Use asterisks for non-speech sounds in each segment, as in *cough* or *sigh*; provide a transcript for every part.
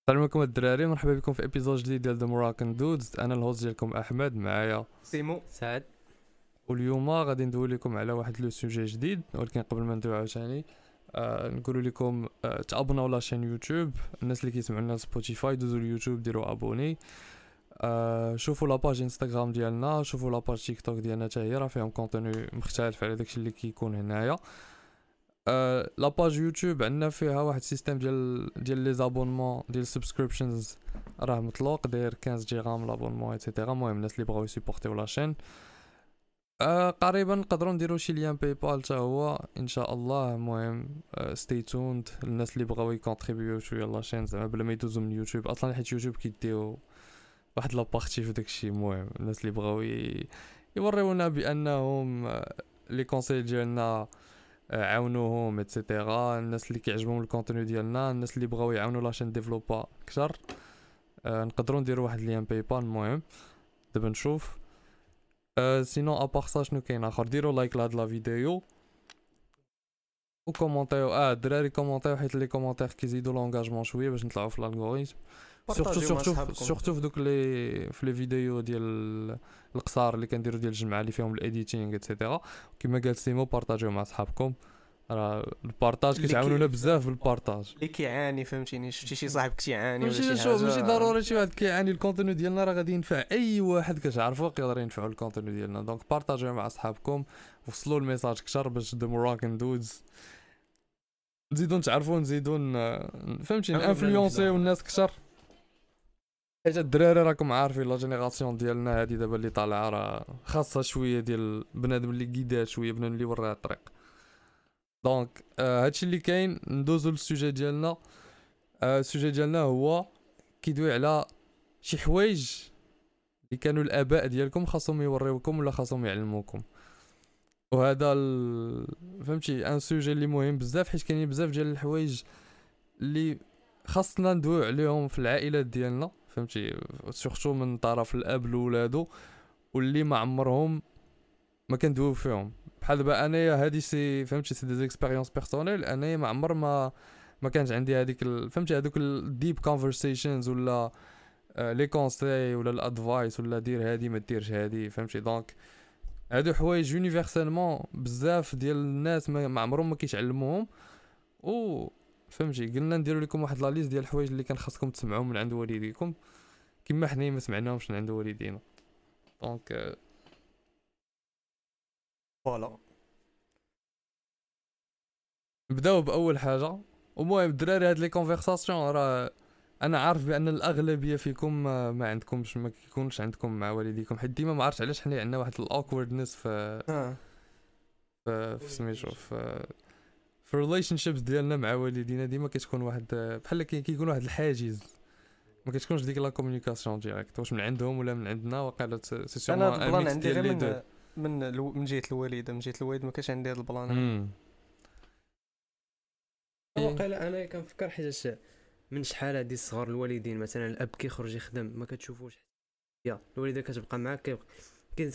السلام عليكم الدراري مرحبا بكم في épisode جديد ديال The Moroccan Dudes أنا ال host ديالكم أحمد معايا سيمو. سعد. واليوم غادي ندوي لكم على واحد le sujet جديد ولكن قبل ما ندوي عاوتاني آه نقول لكم آه تابوناو la chaîne YouTube الناس اللي كيسمعوا لنا Spotify دوزوا اليوتيوب ديروا abonner آه شوفوا la page Instagram ديالنا شوفوا la page TikTok ديالنا حتى هي راه فيهم contenu مختلف على داكشي اللي كيكون هنايا. آه la page YouTube عندنا فيها واحد ال système ديال ديال les abonnements ديال subscriptions راه مطلوق داير 15 درهم l'abonnement et cetera المهم الناس اللي بغاو يسيبورتيو la chaîne آه قريبا نقدروا نديرو شي lien PayPal حتى هو إن شاء الله. المهم c'est tout donc الناس اللي بغاو يكونتريبيو شوية la chaîne زعما بلا ما يدوزو من يوتيوب أصلا حيت يوتيوب كيديو واحد la partie في داكشي. المهم الناس اللي بغاو يوريونا بأنهم آه، les conseils ديالنا آه، عاونوهم et cetera الناس اللي كيعجبهم ال contenu ديالنا الناس اللي بغاو يعاونوا la chaîne développer أكثر. آه نقدروا نديروا واحد lien PayPal المهم دابا نشوف. آه sinon à part ça شنو كاين آخر؟ ديروا like لهاد la vidéo. وكومونتيو آه الدراري كومونتيو حيت les commentaires كيزيدوا l'engagement شوية باش نطلعوا في ال algorithme surtout surtout surtout في دوك les في les vidéos ديال القصار اللي كنديروا ديال الجمعه اللي فيهم ال editing et cetera كما قال سيمو بارطاجيو مع صحابكم راه ال partage كيتعاونونا كي- بزاف بال partage اللي كيعاني فهمتيني شفتي شي صاحبك تيعاني ولا شي حاجة ماشي ضروري شي واحد كيعاني ال contenu ديالنا راه غادي ينفع اي واحد كتعرفو يقدر ينفعو ال contenu ديالنا donc بارطاجيو مع صحابكم وصلوا ال message كثر باش The Moroccan Dudes نزيدو نتعرفو نزيدو ن- فهمتي نعملو انفلونسيو الناس كثر حيت الدراري راكم عارفين la génération ديالنا هادي دابا اللي طالعة راه خاصها شوية ديال بنادم اللي قيدات شوية بنادم اللي وراه الطريق. donc آه هادشي اللي كاين ندوزو لل sujet ديالنا. آه ال sujet ديالنا هو كيدوي على شي حوايج اللي كانوا الآباء ديالكم خاصهم يوريوكم ولا خاصهم يعلموكم. وهذا ال... فهمتي un sujet اللي مهم بزاف حيت كاينين بزاف ديال الحوايج اللي خاصنا ندويو عليهم في العائلات ديالنا. فهمتي؟ surtout من طرف الأب لولادو واللي ما عمرهم ما كندويو فيهم. بحال دابا أنايا هادي c'est فهمتي؟ c'est des expériences personnelles أنايا ما عمر ما ما كانش عندي هذيك فهمتي؟ هذوك ال deep conversations ولا آه، les conseils ولا ال advice ولا دير هادي ما ديرش هادي فهمتي؟ donc هادو حوايج universellement بزاف ديال الناس ما عمرهم ما كيتعلموهم. و فهمتي قلنا نديرو لكم واحد la liste ديال الحوايج اللي كان خاصكم تسمعوهم من عند والديكم. كما حنا ما سمعناهمش من عند والدينا. donc آه، voilà نبداو بأول حاجة. المهم الدراري هاد les conversations راه أنا عارف بأن الأغلبية فيكم ما, ما عندكمش ما كيكونش عندكم مع والديكم. حيت ديما ما عرفتش علاش حنا عندنا واحد ال awkwardness في في سميتو في في ال relationships ديالنا مع والدينا ديما كتكون واحد بحال كي- كيكون واحد الحاجز. ما كتكونش ديك la communication directe واش من عندهم ولا من عندنا وقيلا c'est sûrement أنا هاد ال plan عندي غير من من الو- من جهة الوالده من جهة الوالد ما كانش عندي هاد ال plan. واقيلا أنا كنفكر حيت من شحال هادي الصغار الوالدين مثلا الأب كيخرج يخدم ما كتشوفوش يا الوالدة كتبقى معاك كيبقى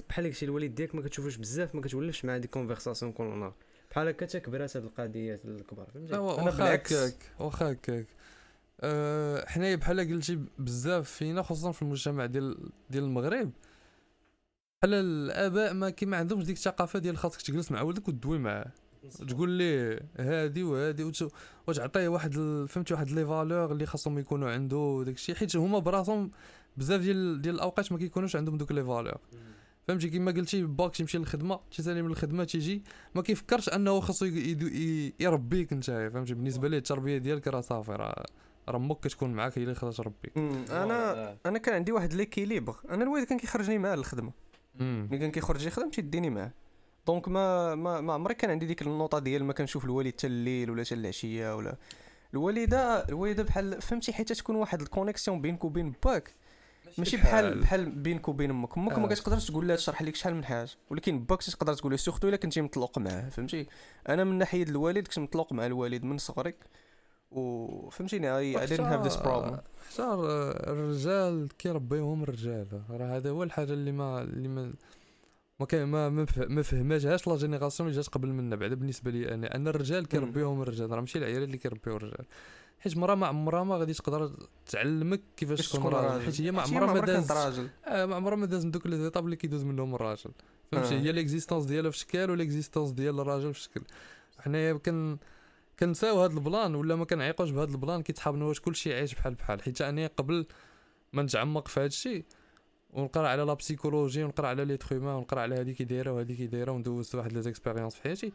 بحال داكشي الوالد ديالك ما كتشوفوش بزاف ما كتولفش مع des conversations كل نهار بحال هكا تكبرات هاد القضيات الكبار فهمتي؟ واخا. هكاك واخا هكاك. أه حنايا بحال قلتي بزاف فينا خصوصا في المجتمع ديال ديال المغرب بحال الآباء ما كيما عندهمش ديك الثقافة ديال خاصك تجلس مع ولدك وتدوي معاه. تقول ليه هادي وهادي وت- وتعطيه واحد فهمتي واحد les valeurs اللي خاصهم يكونوا عنده داكشي حيت هما براسهم بزاف ديال ديال الأوقات ما كيكونوش عندهم دوك les valeurs. فهمتي كيما قلتي باك تيمشي للخدمة تيسالي من الخدمة تيجي ما كيفكرش أنه خاصو يربيك انت فهمتي؟ بالنسبة ليه التربية ديالك راه صافي راه راه أمك كتكون معاك هي اللي تربيك. مم، أنا أنا كان عندي واحد l'équilibre أنا الوالد كان كيخرجني معاه للخدمة. ملي كان كيخرج يخدم تيديني معاه. donc ما ما ما عمري كان عندي ديك النوطه ديال ما كنشوف الوالد حتى الليل ولا حتى العشية ولا الوالده الوالدة بحال فهمتي؟ حيت تكون واحد ال connexion بينك وبين باك. ماشي بحال بحال بينك وبين أمك. أمك ما آه. كتقدرش تقول لها تشرح لك شحال من حاجة ولكن باك تقدر تقول له surtout إلا كنتي مطلق معاه. فهمتي؟ أنا من ناحية الوالد كنت مطلق مع الوالد من صغري وفهمتيني I, I didn't have this problem. اختار الرجال كيربيهم الرجال. راه هذا هو الحاجة اللي ما اللي ما ما ما ما فه- ما فهماتهاش la génération اللي جات قبل منا. بعدا بالنسبة لي أنا أن الرجال كيربيهم الرجال. راه ماشي العيالات اللي كيربيو الرجال. حيت مرا ما عمرها ما غادي تقدر تعلمك كيفاش تكون راجل. حيت هي ما عمرها ما دازت. راجل. آه، ما عمرها ما داز من دوك les étapes اللي كيدوز منهم الراجل. فهمتي؟ آه. هي l'existence ديالها في شكل و l'existence ديال الراجل في شكل. حنايا كن كنساو هاد ال plan ولا ما كنعيقوش بهاد ال plan كيتحابنا واش كلشي عايش بحال بحال. حيت أنا قبل ما نتعمق في هاد الشيء ونقرأ على la psychologie ونقرأ على les traumas ونقرأ على هادي كي دايرة وهادي كي دايرة وندوز واحد les expériences في حياتي.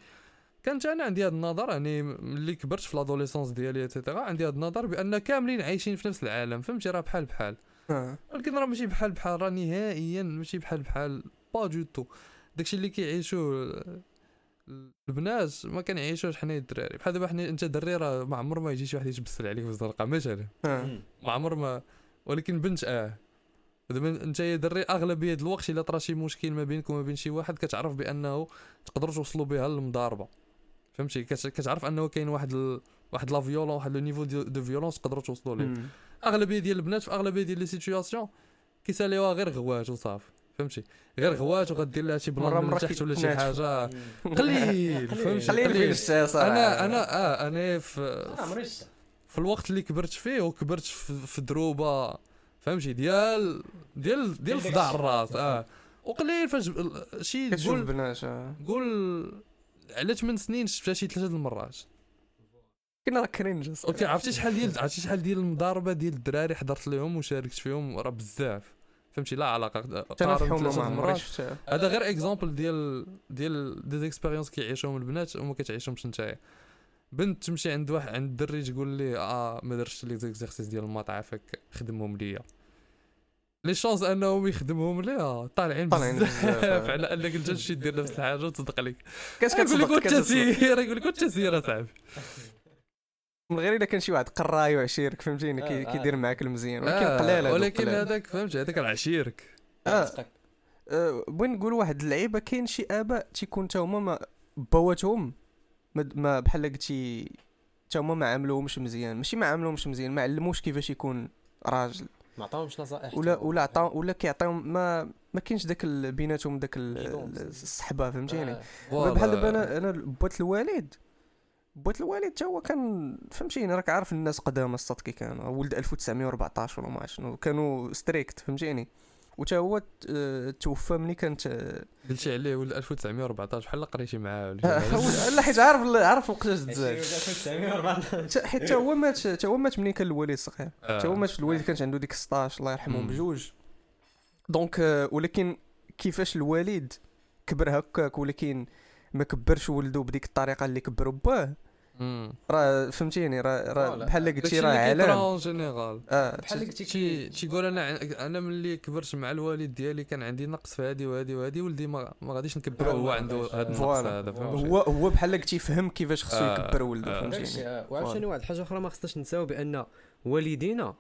كانت أنا عندي هاد النظر يعني ملي كبرت في l'adolescence ديالي et cetera عندي هاد النظر بأن كاملين عايشين في نفس العالم فهمتي؟ راه بحال بحال. آه. ولكن راه ماشي بحال بحال راه نهائيا ماشي بحال بحال pas du tout داكشي اللي كيعيشوه البنات ما كنعيشوش حنايا الدراري. بحال دابا حنا انت دري راه ما عمر ما يجي شي واحد يتبسل عليك في الزنقة مثلا آه. ما عمر ما ولكن بنت آه. دابا انت يا دري أغلبية الوقت إلا طرا شي مشكل ما بينك وما بين شي واحد كتعرف بأنه تقدروا توصلوا بها للمضاربة. فهمتي؟ كت- كتعرف انه كاين واحد ال... واحد la violence واحد le niveau de, violence تقدروا توصلوا ليه. أغلبية ديال البنات في أغلبية ديال les situations كيساليوها غير غوات وصافي فهمتي؟ غير غوات وغدير لها شي plan من تحت ولا شي. حاجة. *laughs* *laughs* قليل فهمتي؟ فين قليل. شفتها صراحة. أنا أنا آه أنا في شتا في الوقت اللي كبرت فيه وكبرت في, دروبة فهمتي؟ ديال ديال ديال صداع. الراس آه. وقليل فاش شي تقول آه. قول على 8 سنين شفتها شي ثلاثة د المرات كنا راه cringe okay عرفتي شحال ديال عرفتي شحال ديال المضاربة ديال الدراري حضرت لهم وشاركت فيهم؟ راه بزاف. فهمتي؟ لا علاقة قارن ما عمري شفتها. هذا غير exemple ديال ديال des expériences كيعيشوهم البنات وما كتعيشهمش نتايا بنت تمشي عند واحد عند الدري تقول لي آه ما درتش les exercices ديال ال maths عافاك خدمهم ليا. les chances انهم يخدمهم ليا طالعين طالعين بزاف. *laughs* على انك انت تمشي دير نفس الحاجة وتصدق عليك كاش يقول لك كتصدق كتصدق. *laughs* سير يقول لك وانت سير اصاحبي من غير إلا كان شي واحد قراي وعشيرك فهمتيني كي- آه، آه. كيدير معاك المزيان ولكن آه، قلال هذوك ولكن. هذاك فهمتي هذاك راه عشيرك. أه، بغيت نقول واحد اللعيبة كاين شي آباء تيكون تا هما ما باواتهم ما بحال قلتي تا هما ما عاملوهمش مزيان ماشي ما عاملوهمش مزيان ما علموش كيفاش يكون راجل ما عطاهمش نصائح ولا ولا عطاو ولا كيعطيهم ما ما كاينش داك بيناتهم داك. الصحبة فهمتيني؟ آه. بحال دابا أنا أنا بوات الوالد. بوات الوالد تا هو كان فهمتيني راك عارف الناس قدام الصاد كي كانوا ولد 1914 ولا ما عرفت شنو كانوا strict فهمتيني؟ وتا هو آه، توفى ملي كانت آه، قلتي عليه ولد 1914 بحال قريتي معاه ولا آه، شي حاجة. لا حيت عارف عارف وقتاش تزاد 1914 تا- حيت تا هو مات تا هو مات ملي كان الوالد صغير آه. تا هو مات الوالد كانت عنده ديك 16 الله يرحمهم. بجوج donc آه، ولكن كيفاش الوالد كبر هكاك ولكن ما كبرش ولده بديك الطريقة اللي كبروا باه. راه فهمتيني راه. بحال قلتي داكشي راه اللي علام en général آه بحال قلتي شي تيقول أنا أنا ملي كبرت مع الوالد ديالي كان عندي نقص في هذه وهذه وهذه ولدي ما, ما غاديش نكبره آه، هو عنده. هذا النقص. هذا هو هو بحال قلتي فهم كيفاش خصو آه، يكبر ولده آه. فهمتيني آه،. وعاوتاني واحد الحاجة أخرى ما خصناش نساو بأن والدينا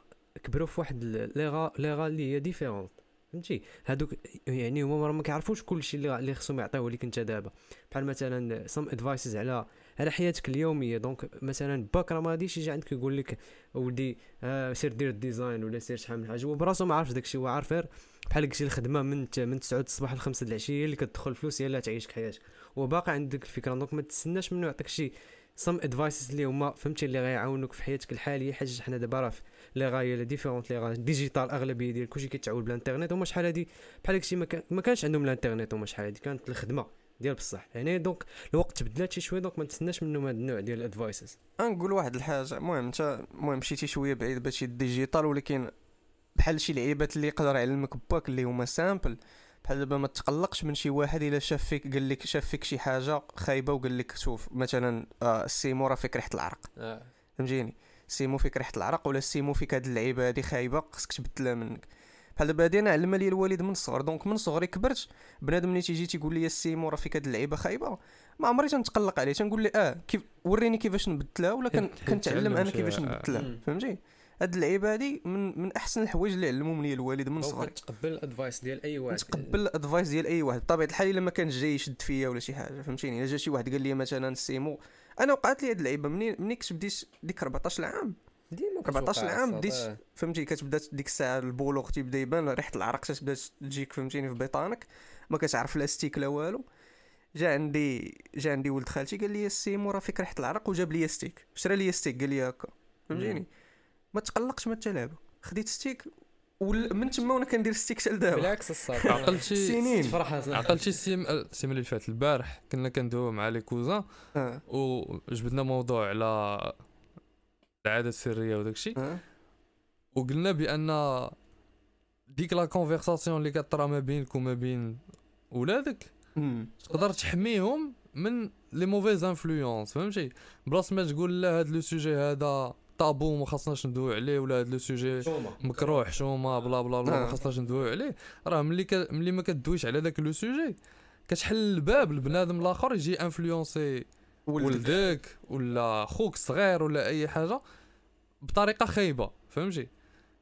كبروا في واحد ال- l'ère l'ère اللي هي différente فهمتي هادوك يعني هما ما كيعرفوش كلشي اللي اللي خصهم يعطيوه ليك أنت دابا بحال مثلا some advices على على حياتك اليومية. donc مثلا باك راه ما غاديش يجي عندك يقول لك ولدي آه سير دير ال design ولا سير شحال من حاجة. هو براسو ما عارفش داكشي هو عارف غير بحال قلتي الخدمة من من 9 الصباح ل 5 العشية اللي كتدخل فلوس هي اللي تعيشك حياتك. وباقي عندك الفكرة donc ما تستناش منه يعطيك شي some advices اللي هما فهمتي اللي غيعاونوك في حياتك الحالية. حاجة حنا دابا راه l'ère اللي différente l'ère digitale أغلبية ديال كلشي كيتعول بالانترنت هما شحال هادي؟ بحال داكشي ما, كان ما كانش عندهم الانترنت هما شحال هادي كانت الخدمة. ديال بصح. يعني donc الوقت تبدلات شي شوية donc ما تستناش منهم هاد النوع ديال ال advices نقول واحد الحاجة المهم انت المهم مشيتي شوية بعيد بهادشي ال digital ولكن بحال شي لعيبات اللي يقدر يعلمك باك اللي هما simples بحال دابا ما تقلقش من شي واحد إلا شاف فيك قال لك شاف فيك شي حاجة خايبة وقال لك شوف مثلا آه السيمو راه فيك ريحة العرق. فهمتيني؟ السيمو فيك ريحة العرق ولا السيمو فيك هاد اللعيبة هادي خايبة خصك تبدلها منك. بحال دابا هادي أنا علمها لي الوالد من الصغر donc من صغري كبرت بنادم اللي تيجي تيقول لي السيمو راه فيك هاد اللعيبه خايبة. ما عمري تنتقلق عليه تنقول ليه آه كيف وريني كيفاش نبدلها ولا كنتعلم تعلم أنا كيفاش آه. نبدلها. فهمتي؟ هاد اللعيبة هادي من من أحسن الحوايج اللي علمهم لي الوالد من صغري. تقبل ال advice ديال أي واحد. نتقبل ال advice ديال أي واحد. بطبيعة الحال إلا ما كانش جاي يشد فيا ولا شي حاجة فهمتيني؟ إلا جا شي واحد قال لي مثلا السيمو أنا وقعت لي هاد اللعيبة منين ملي كنت بديت ديك 14 عام ديما 14 كتوقع عام بديت آه. فهمتي كتبدأ ديك الساعة البلوغ تيبدا يبان ريحة العرق تبدا تجيك فهمتيني في بيطانك. ما كتعرف لا stick لا والو. جا عندي جا عندي ولد خالتي قال لي السيمو راه فيك ريحة العرق. وجاب لي stick. شرا لي stick قال لي هكا. فهمتيني؟ ما تقلقش ما تلعب خديت stick ومن تما وأنا كندير stick حتى لدابا. بالعكس الصاد *laughs* عقلتي سنين. تفرح أصلاً. عقلتي السيم السيم اللي فات البارح كنا كندويو مع les cousins. آه. وجبدنا موضوع على العادة السرية وداكشي آه وقلنا بأن ديك la conversation اللي كطرا ما بينك وما بين ولادك. تقدر تحميهم من les mauvaises influences فهمتي بلاص ما تقول لا هاد le sujet هذا طابو ما خاصناش ندوي عليه ولا هاد le sujet. مكروه حشومه bla bla bla ما. خاصناش ندويو عليه راه ملي ك... ملي ما كدويش على داك le sujet كتحل الباب لبنادم الآخر يجي influencer ولدك ولا خوك الصغير ولا أي حاجة بطريقة خايبة فهمتي؟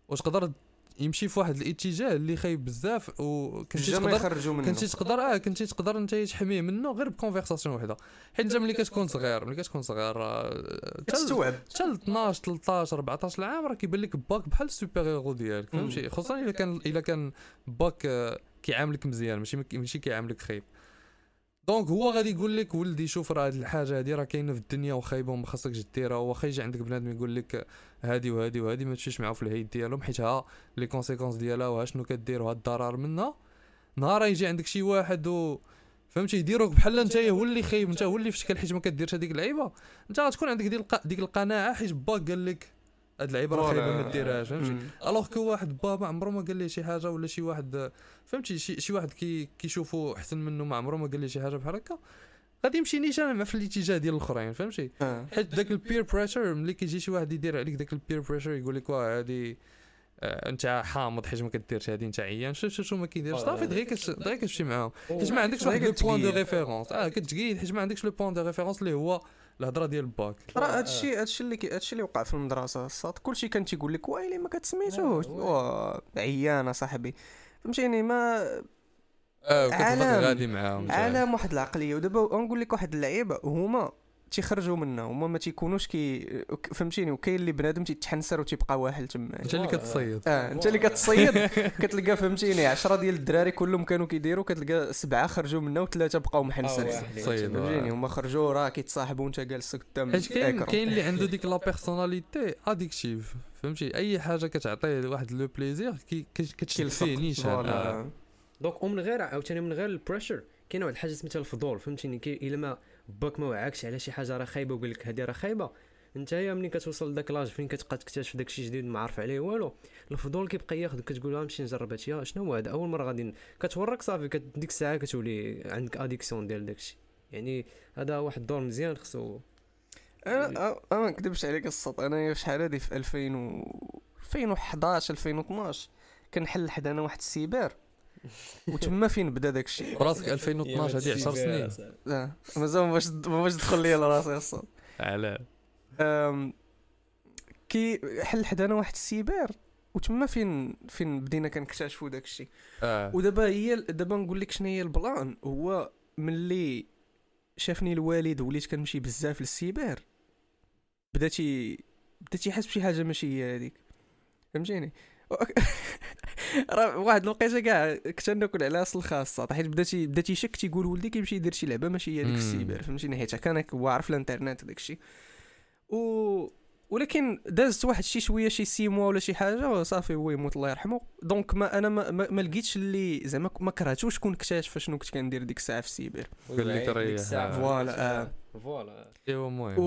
وتقدر يمشي في واحد الاتجاه اللي خايب بزاف وكنتي تقدر كنتي تقدر آه كنتي تقدر أنت تحميه منه غير ب conversation وحدة. حيت انت ملي كتكون صغير ملي كتكون صغير تستوعب حتى ل 12 13 14 عام راه كيبان لك باك بحال ال super hero ديالك. فهمتي؟ خصوصا إلا كان إلا كان باك آه، كيعاملك مزيان ماشي ماشي كيعاملك خايب. donc هو غادي يقول لك ولدي شوف راه هاد الحاجة هادي راه كاينة في الدنيا وخايبة وما خاصكش ديرها واخا يجي عندك بنادم يقول لك هادي وهادي وهادي ما تمشيش معاه في الهيد ديالهم حيت ها les conséquences ديالها وها شنو كدير وها الضرر منها. نهار يجي عندك شي واحد و فهمتي يديروك بحال انت هو اللي خايب انت هو اللي في شكل حيت ما كديرش هذيك اللعيبة. انت غتكون عندك ديك ديك القناعة حيت باك قال لك هاد اللعيبة راه خايبة ما ديرهاش فهمتي. alors que واحد بابا عمره ما قال ليه شي حاجة ولا شي واحد فهمتي؟ شي, شي واحد كي كيشوفو أحسن منه ما عمره ما قال ليه شي حاجة بحال هكا. غادي يمشي نيشان مع في الاتجاه ديال الأخرين فهمتي؟ آه. حيت داك ال peer pressure ملي كيجي شي واحد يدير عليك داك ال peer pressure يقول لك واه هادي آه، أنت حامض حيت ما كديرش هادي أنت عيان. شوف شوف شو ما كيديرش. آه، صافي آه. دغيا دغيا كتمشي معاهم. حيت ما عندكش واحد le point de. référence آه كتقيد حيت ما عندكش le point de référence اللي هو الهضرة ديال الباك راه آه. هادشي هادشي اللي هادشي اللي وقع في المدرسة الصاد كلشي كان تيقول لك وايلي ما كتسميتوش آه، واه عيان صاحبي فهمتيني ما آه عالم. غادي معاهم. عالم واحد العقلية ودابا غنقول لك واحد اللعيبه هما تيخرجوا منها هما ما تيكونوش كي فهمتيني وكاين اللي بنادم تيتحنسر وتيبقى واحل تما. انت اللي كتصيد. آه انت اللي كتصيد كتلقى فهمتيني 10 ديال الدراري كلهم كانوا كيديروا كتلقى سبعة خرجوا منها وثلاثه بقاو محنسرين. واحد فهمتيني هما خرجوا راه كيتصاحبوا وانت جالس قدام حيت كاين اللي عنده ديك la personnalité addictive فهمتي؟ أي حاجة كتعطيه واحد le plaisir كتشد. فيه نيشان. آه. donc ومن غير عاوتاني من غير ال pressure كاين واحد الحاجة سميتها الفضول فهمتيني؟ كي إلا ما باك ما وعاكش على شي حاجة راه خايبة وقال لك هذه راه خايبة. انت يا ملي كتوصل لذاك l'âge فين كتبقى تكتشف داكشي جديد ما عارف عليه والو. الفضول كيبقى ياخذك كتقول آه نمشي نجرب هادشي. شنو هو هذا؟ أول مرة غادي كتورك صافي ديك الساعة كتولي عندك addiction ديال داكشي يعني هذا واحد الدور مزيان خصو أنا أنا ما نكذبش عليك الصوت أنا شحال هادي في 2000 و 2011 2012 كنحل حدا أنا واحد السيبر *laughs* وتما فين بدا داك الشيء؟ براسك 2012 هذه 10 سنين. آه مازال ما باش ما باش تدخل ليا لراسي الصوت على. أم، كي حل حدانا واحد السيبر وتما فين فين بدينا كنكتشفوا داك الشيء. آه. ودابا هي دابا نقول لك شنو هي ال plan. هو ملي شافني الوالد وليت كنمشي بزاف للسيبر بداتي بداتي يحس بشي حاجة ماشي هي هذيك فهمتيني؟ *laughs* راه واحد الوقيته كاع كنت ناكل على أصل خاصة حيت بداتي بداتي يشك تيقول ولدي كيمشي يدير شي لعبة ماشي هي هذيك مم. السيبر فهمتيني حيت كان هو عارف الإنترنت وداك الشيء و ولكن دازت واحد شي شوية شي six mois ولا شي حاجة وصافي هو يموت الله يرحمه donc ما أنا ما, ما, ما لقيتش اللي زعما ما كرهتوش كون اكتشف شنو كنت كندير ديك الساعة في السيبر قال لك ريح. voilà، آه. voilà. ايوا و المهم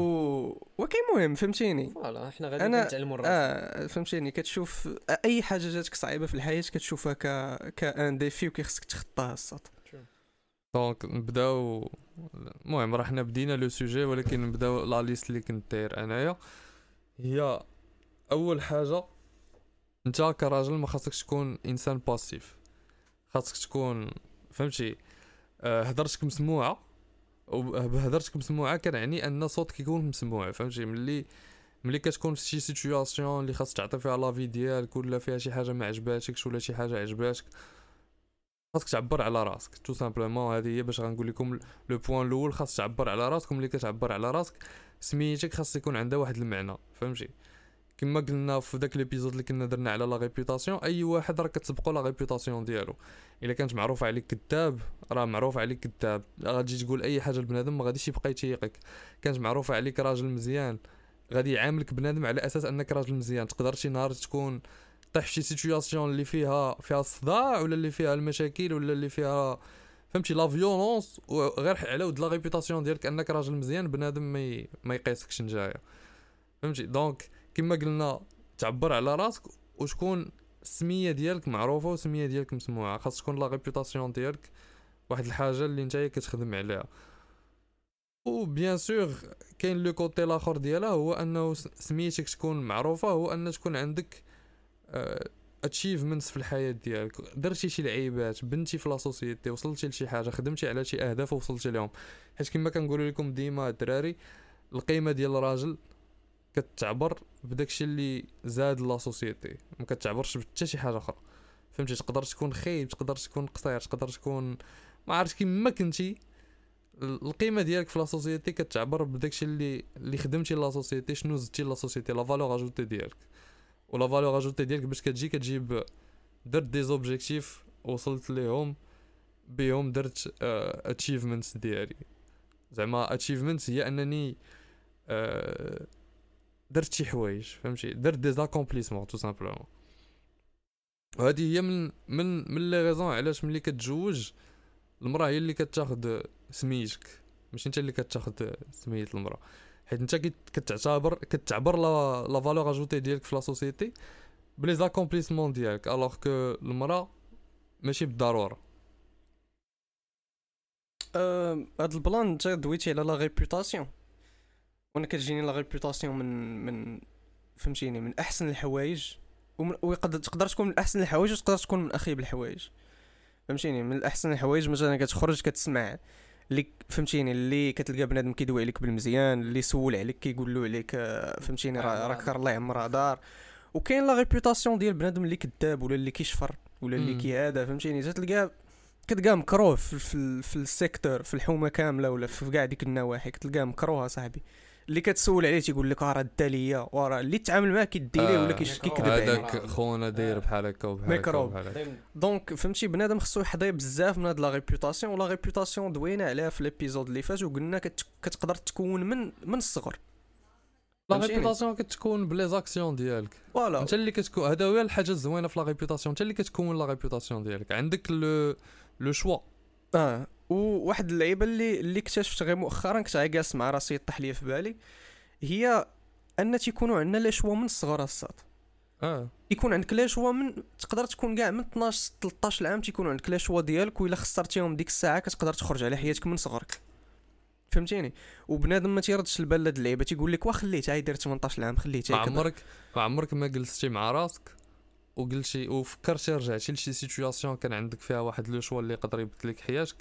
وكاين مهم فهمتيني؟ voilà حنا غادي أنا- نتعلموا الراس آه فهمتيني. كتشوف أي حاجة جاتك صعيبة في الحياة كتشوفها ك ك un défi وكيخصك تخطاها السط donc نبداو المهم راه حنا بدينا le sujet ولكن نبداو la liste اللي كنت داير أنايا. هي أول حاجة أنت كراجل ما خاصكش تكون إنسان passif خاصك تكون فهمتي؟ آه، هضرتك مسموعة. وبهضرتك مسموعة كنعني أن صوتك يكون مسموع فهمتي؟ ملي ملي كتكون في شي situation اللي خاص تعطي فيها l'avis ديالك ولا فيها شي حاجة ما عجباتكش ولا شي حاجة عجباتك خاصك تعبر على راسك. tout simplement هذه هي باش غنقول لكم le point الأول خاص تعبر على راسك ملي كتعبر على راسك سميتك خاص يكون عندها واحد المعنى فهمتي؟ كما قلنا في داك l'épisode اللي كنا درنا على la réputation أي واحد راه كتسبقوا la réputation ديالو. إلا كانت معروفة عليك كذاب راه معروف عليك كذاب. غادي تقول أي حاجة لبنادم ما غاديش يبقى يتيقك. كانت معروفة عليك راجل مزيان. غادي يعاملك بنادم على أساس أنك راجل مزيان. تقدر شي نهار تكون طيح في شي situation اللي فيها فيها الصداع ولا اللي فيها المشاكل ولا اللي فيها فهمتي la violence وغير على ود la réputation ديالك أنك راجل مزيان بنادم ما. ما يقيسكش نجايا فهمتي؟ donc كما قلنا تعبر على راسك وتكون السمية ديالك معروفة والسمية ديالك مسموعة خاص تكون la réputation ديالك واحد الحاجة اللي نتايا كتخدم عليها. و bien sûr كاين le côté الآخر ديالها هو أنه سميتك تكون معروفة هو أن تكون عندك achievements في الحياة ديالك. درتي شي لعيبات بنتي في la société وصلتي لشي حاجة خدمتي على شي أهداف ووصلتي لهم. حيت كما كنقول لكم ديما الدراري القيمة ديال الراجل كتعبر بداكشي اللي زاد la société ما كتعبرش بحتى شي حاجة أخرى. فهمتي؟ تقدر تكون خايب تقدر تكون قصير تقدر تكون ما عرفتش كيما كنتي. ال- القيمة ديالك في la société كتعبر بداكشي اللي اللي خدمتي la société شنو زدتي la société la valeur ajoutée ديالك. و la valeur ajoutée ديالك باش كتجي كتجيب درت des objectifs وصلت ليهم بهم درت achievements ديالي. زعما achievements هي أنني آه، درت شي حوايج فهمتي؟ درت des accomplissements tout simplement. وهذه هي من من من les raisons علاش ملي كتزوج المرأة هي اللي كتاخد سميتك. ماشي انت اللي كتاخد سمية المرأة. حيت انت كت- كتعتبر كتعبر la la valeur ajoutée ديالك في la société ب les accomplissements ديالك alors que المرأة ماشي بالضرورة. هاد ال plan انت دويتي على la réputation وأنا كتجيني la réputation من من فهمتيني من أحسن الحوايج ويقدر تقدر تكون من أحسن الحوايج وتقدر تكون من أخيب الحوايج. فهمتيني؟ من الأحسن الحوايج مثلا كتخرج كتسمع اللي فهمتيني؟ اللي كتلقى بنادم كيدوي عليك بالمزيان اللي يسول عليك كيقول له عليك آه، فهمتيني؟ راه راك الله يعمرها دار. وكاين la réputation ديال بنادم اللي كذاب ولا اللي كيشفر ولا اللي مم. كيهذا فهمتيني؟ تلقاه كتلقاه مكروه في, في, في ال secteur في الحومة كاملة ولا في كاع ديك النواحي كتلقاه مكروه صاحبي. اللي كتسول عليه تيقول لك آه راه دا ليا وراه اللي تعامل معاه كيدي ليه ولا آه،. كيكذب عليه هذاك خونا داير بحال هكا وبحال هكا donc فهمتي بنادم خصو يحظى بزاف من هاد la réputation و la réputation دوينا عليها في l'épisode اللي فات وقلنا كت- كتقدر تكون من من الصغر. la؟ réputation كتكون ب les actions ديالك. voilà. انت اللي كتكون هذا هو الحاجة الزوينة في la réputation انت اللي كتكون la réputation ديالك. عندك le le choix آه. وواحد اللعيبة اللي اللي اكتشفت غير مؤخرا كنت جالس مع راسي طاح ليا في بالي. هي أن تيكونوا عندنا les choix من الصغر الصاد آه. يكون عندك les choix من تقدر تكون كاع من 12 13 عام تيكون عندك les choix ديالك وإلا خسرتيهم ديك الساعة كتقدر تخرج على حياتك من صغرك. فهمتيني؟ وبنادم ما تيردش البال لهاد اللعيبة تيقول لك وا خليتها داير 18 عام خليتها ما عمرك ما عمرك ما جلستي مع راسك وقلتي وفكرتي رجعتي لشي situation كان عندك فيها واحد le choix اللي يقدر يبدل لك حياتك؟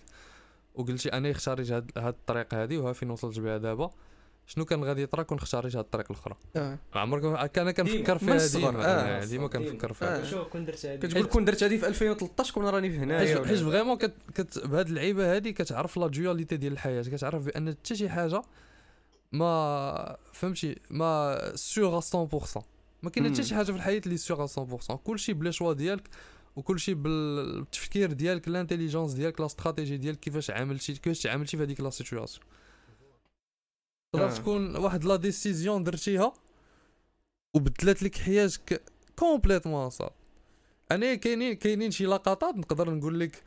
وقلتي أنا اختاريت هاد, هاد الطريق هادي وها فين وصلت بها دابا؟ شنو كان غادي يطرا كون اختاريت هاد الطريق الأخرى؟ آه. عمرك أنا كنفكر فيها ديما آه. آه، ديما كنفكر فيها آه. شوف كون درت هادي. كتقول كون درت هادي في 2013 كون راني في هنايا حيت ولا- حيت vraiment كت, كت بهاد اللعيبة هادي كتعرف la dualité ديال الحياة كتعرف بأن حتى شي حاجة ما فهمتي ما sûr 100% ما كاين حتى. شي حاجة في الحياة اللي sûr 100% كلشي ب les choix ديالك وكلشي بالتفكير ديالك l'intelligence ديالك la stratégie ديالك كيفاش عاملتي كيفاش تعاملتي في هذيك la situation تقدر آه. تكون واحد la décision درتيها وبدلت لك حياتك complètement صافي أنا كاينين كاينين شي لقطات نقدر نقول لك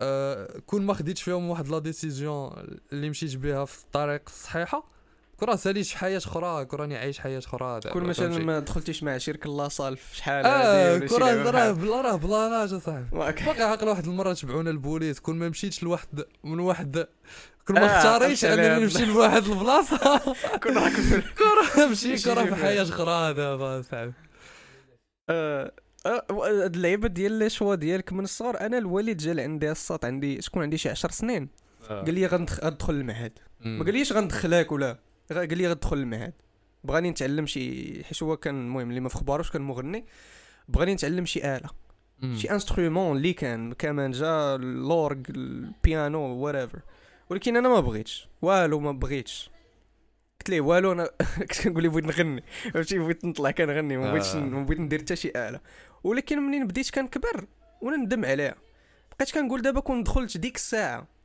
آه كون ما خديتش فيهم واحد la décision اللي مشيت بها في الطريق الصحيحة كون راه ساليت في حياة أخرى؟ كون راني عايش حياة أخرى كون مثلا؟ ما دخلتيش مع شركة la salle في شحال آه كون راه لعبة راه بلا راه بلاناج اصاحبي. باقي عاقل واحد المرة تبعونا البوليس كون ما مشيتش لواحد من واحد كون ما آه، اختاريتش عرفت على انني نمشي لواحد البلاصة. *laughs* كون راك في- *laughs* كون راه ماشي كون راه في حياة أخرى دابا صاحبي آه، آه، هاد اللعيبة ديال les choix ديالك من الصغر أنا الوالد جا عندي الساط عندي شكون عندي؟ شي 10 سنين. قال لي غندخ- غندخل المعهد. ما قاليش غندخلك ولا؟ قال لي غندخل المعهد بغاني نتعلم شي حيت هو كان المهم اللي ما في خباروش كان مغني. بغاني نتعلم شي آلة. شي instrument اللي كان. كمانجا l'orgue البيانو وات ولكن أنا ما بغيتش. والو ما بغيتش. قلت ليه والو أنا *laughs* كنت كنقول لي بغيت نغني. فهمتي؟ بغيت نطلع كنغني. ما بغيتش آه. ما بغيت ندير حتى شي آلة. ولكن منين بديت كنكبر؟ وأنا ندم عليها. بقيت كنقول دابا كون دخلت ديك الساعة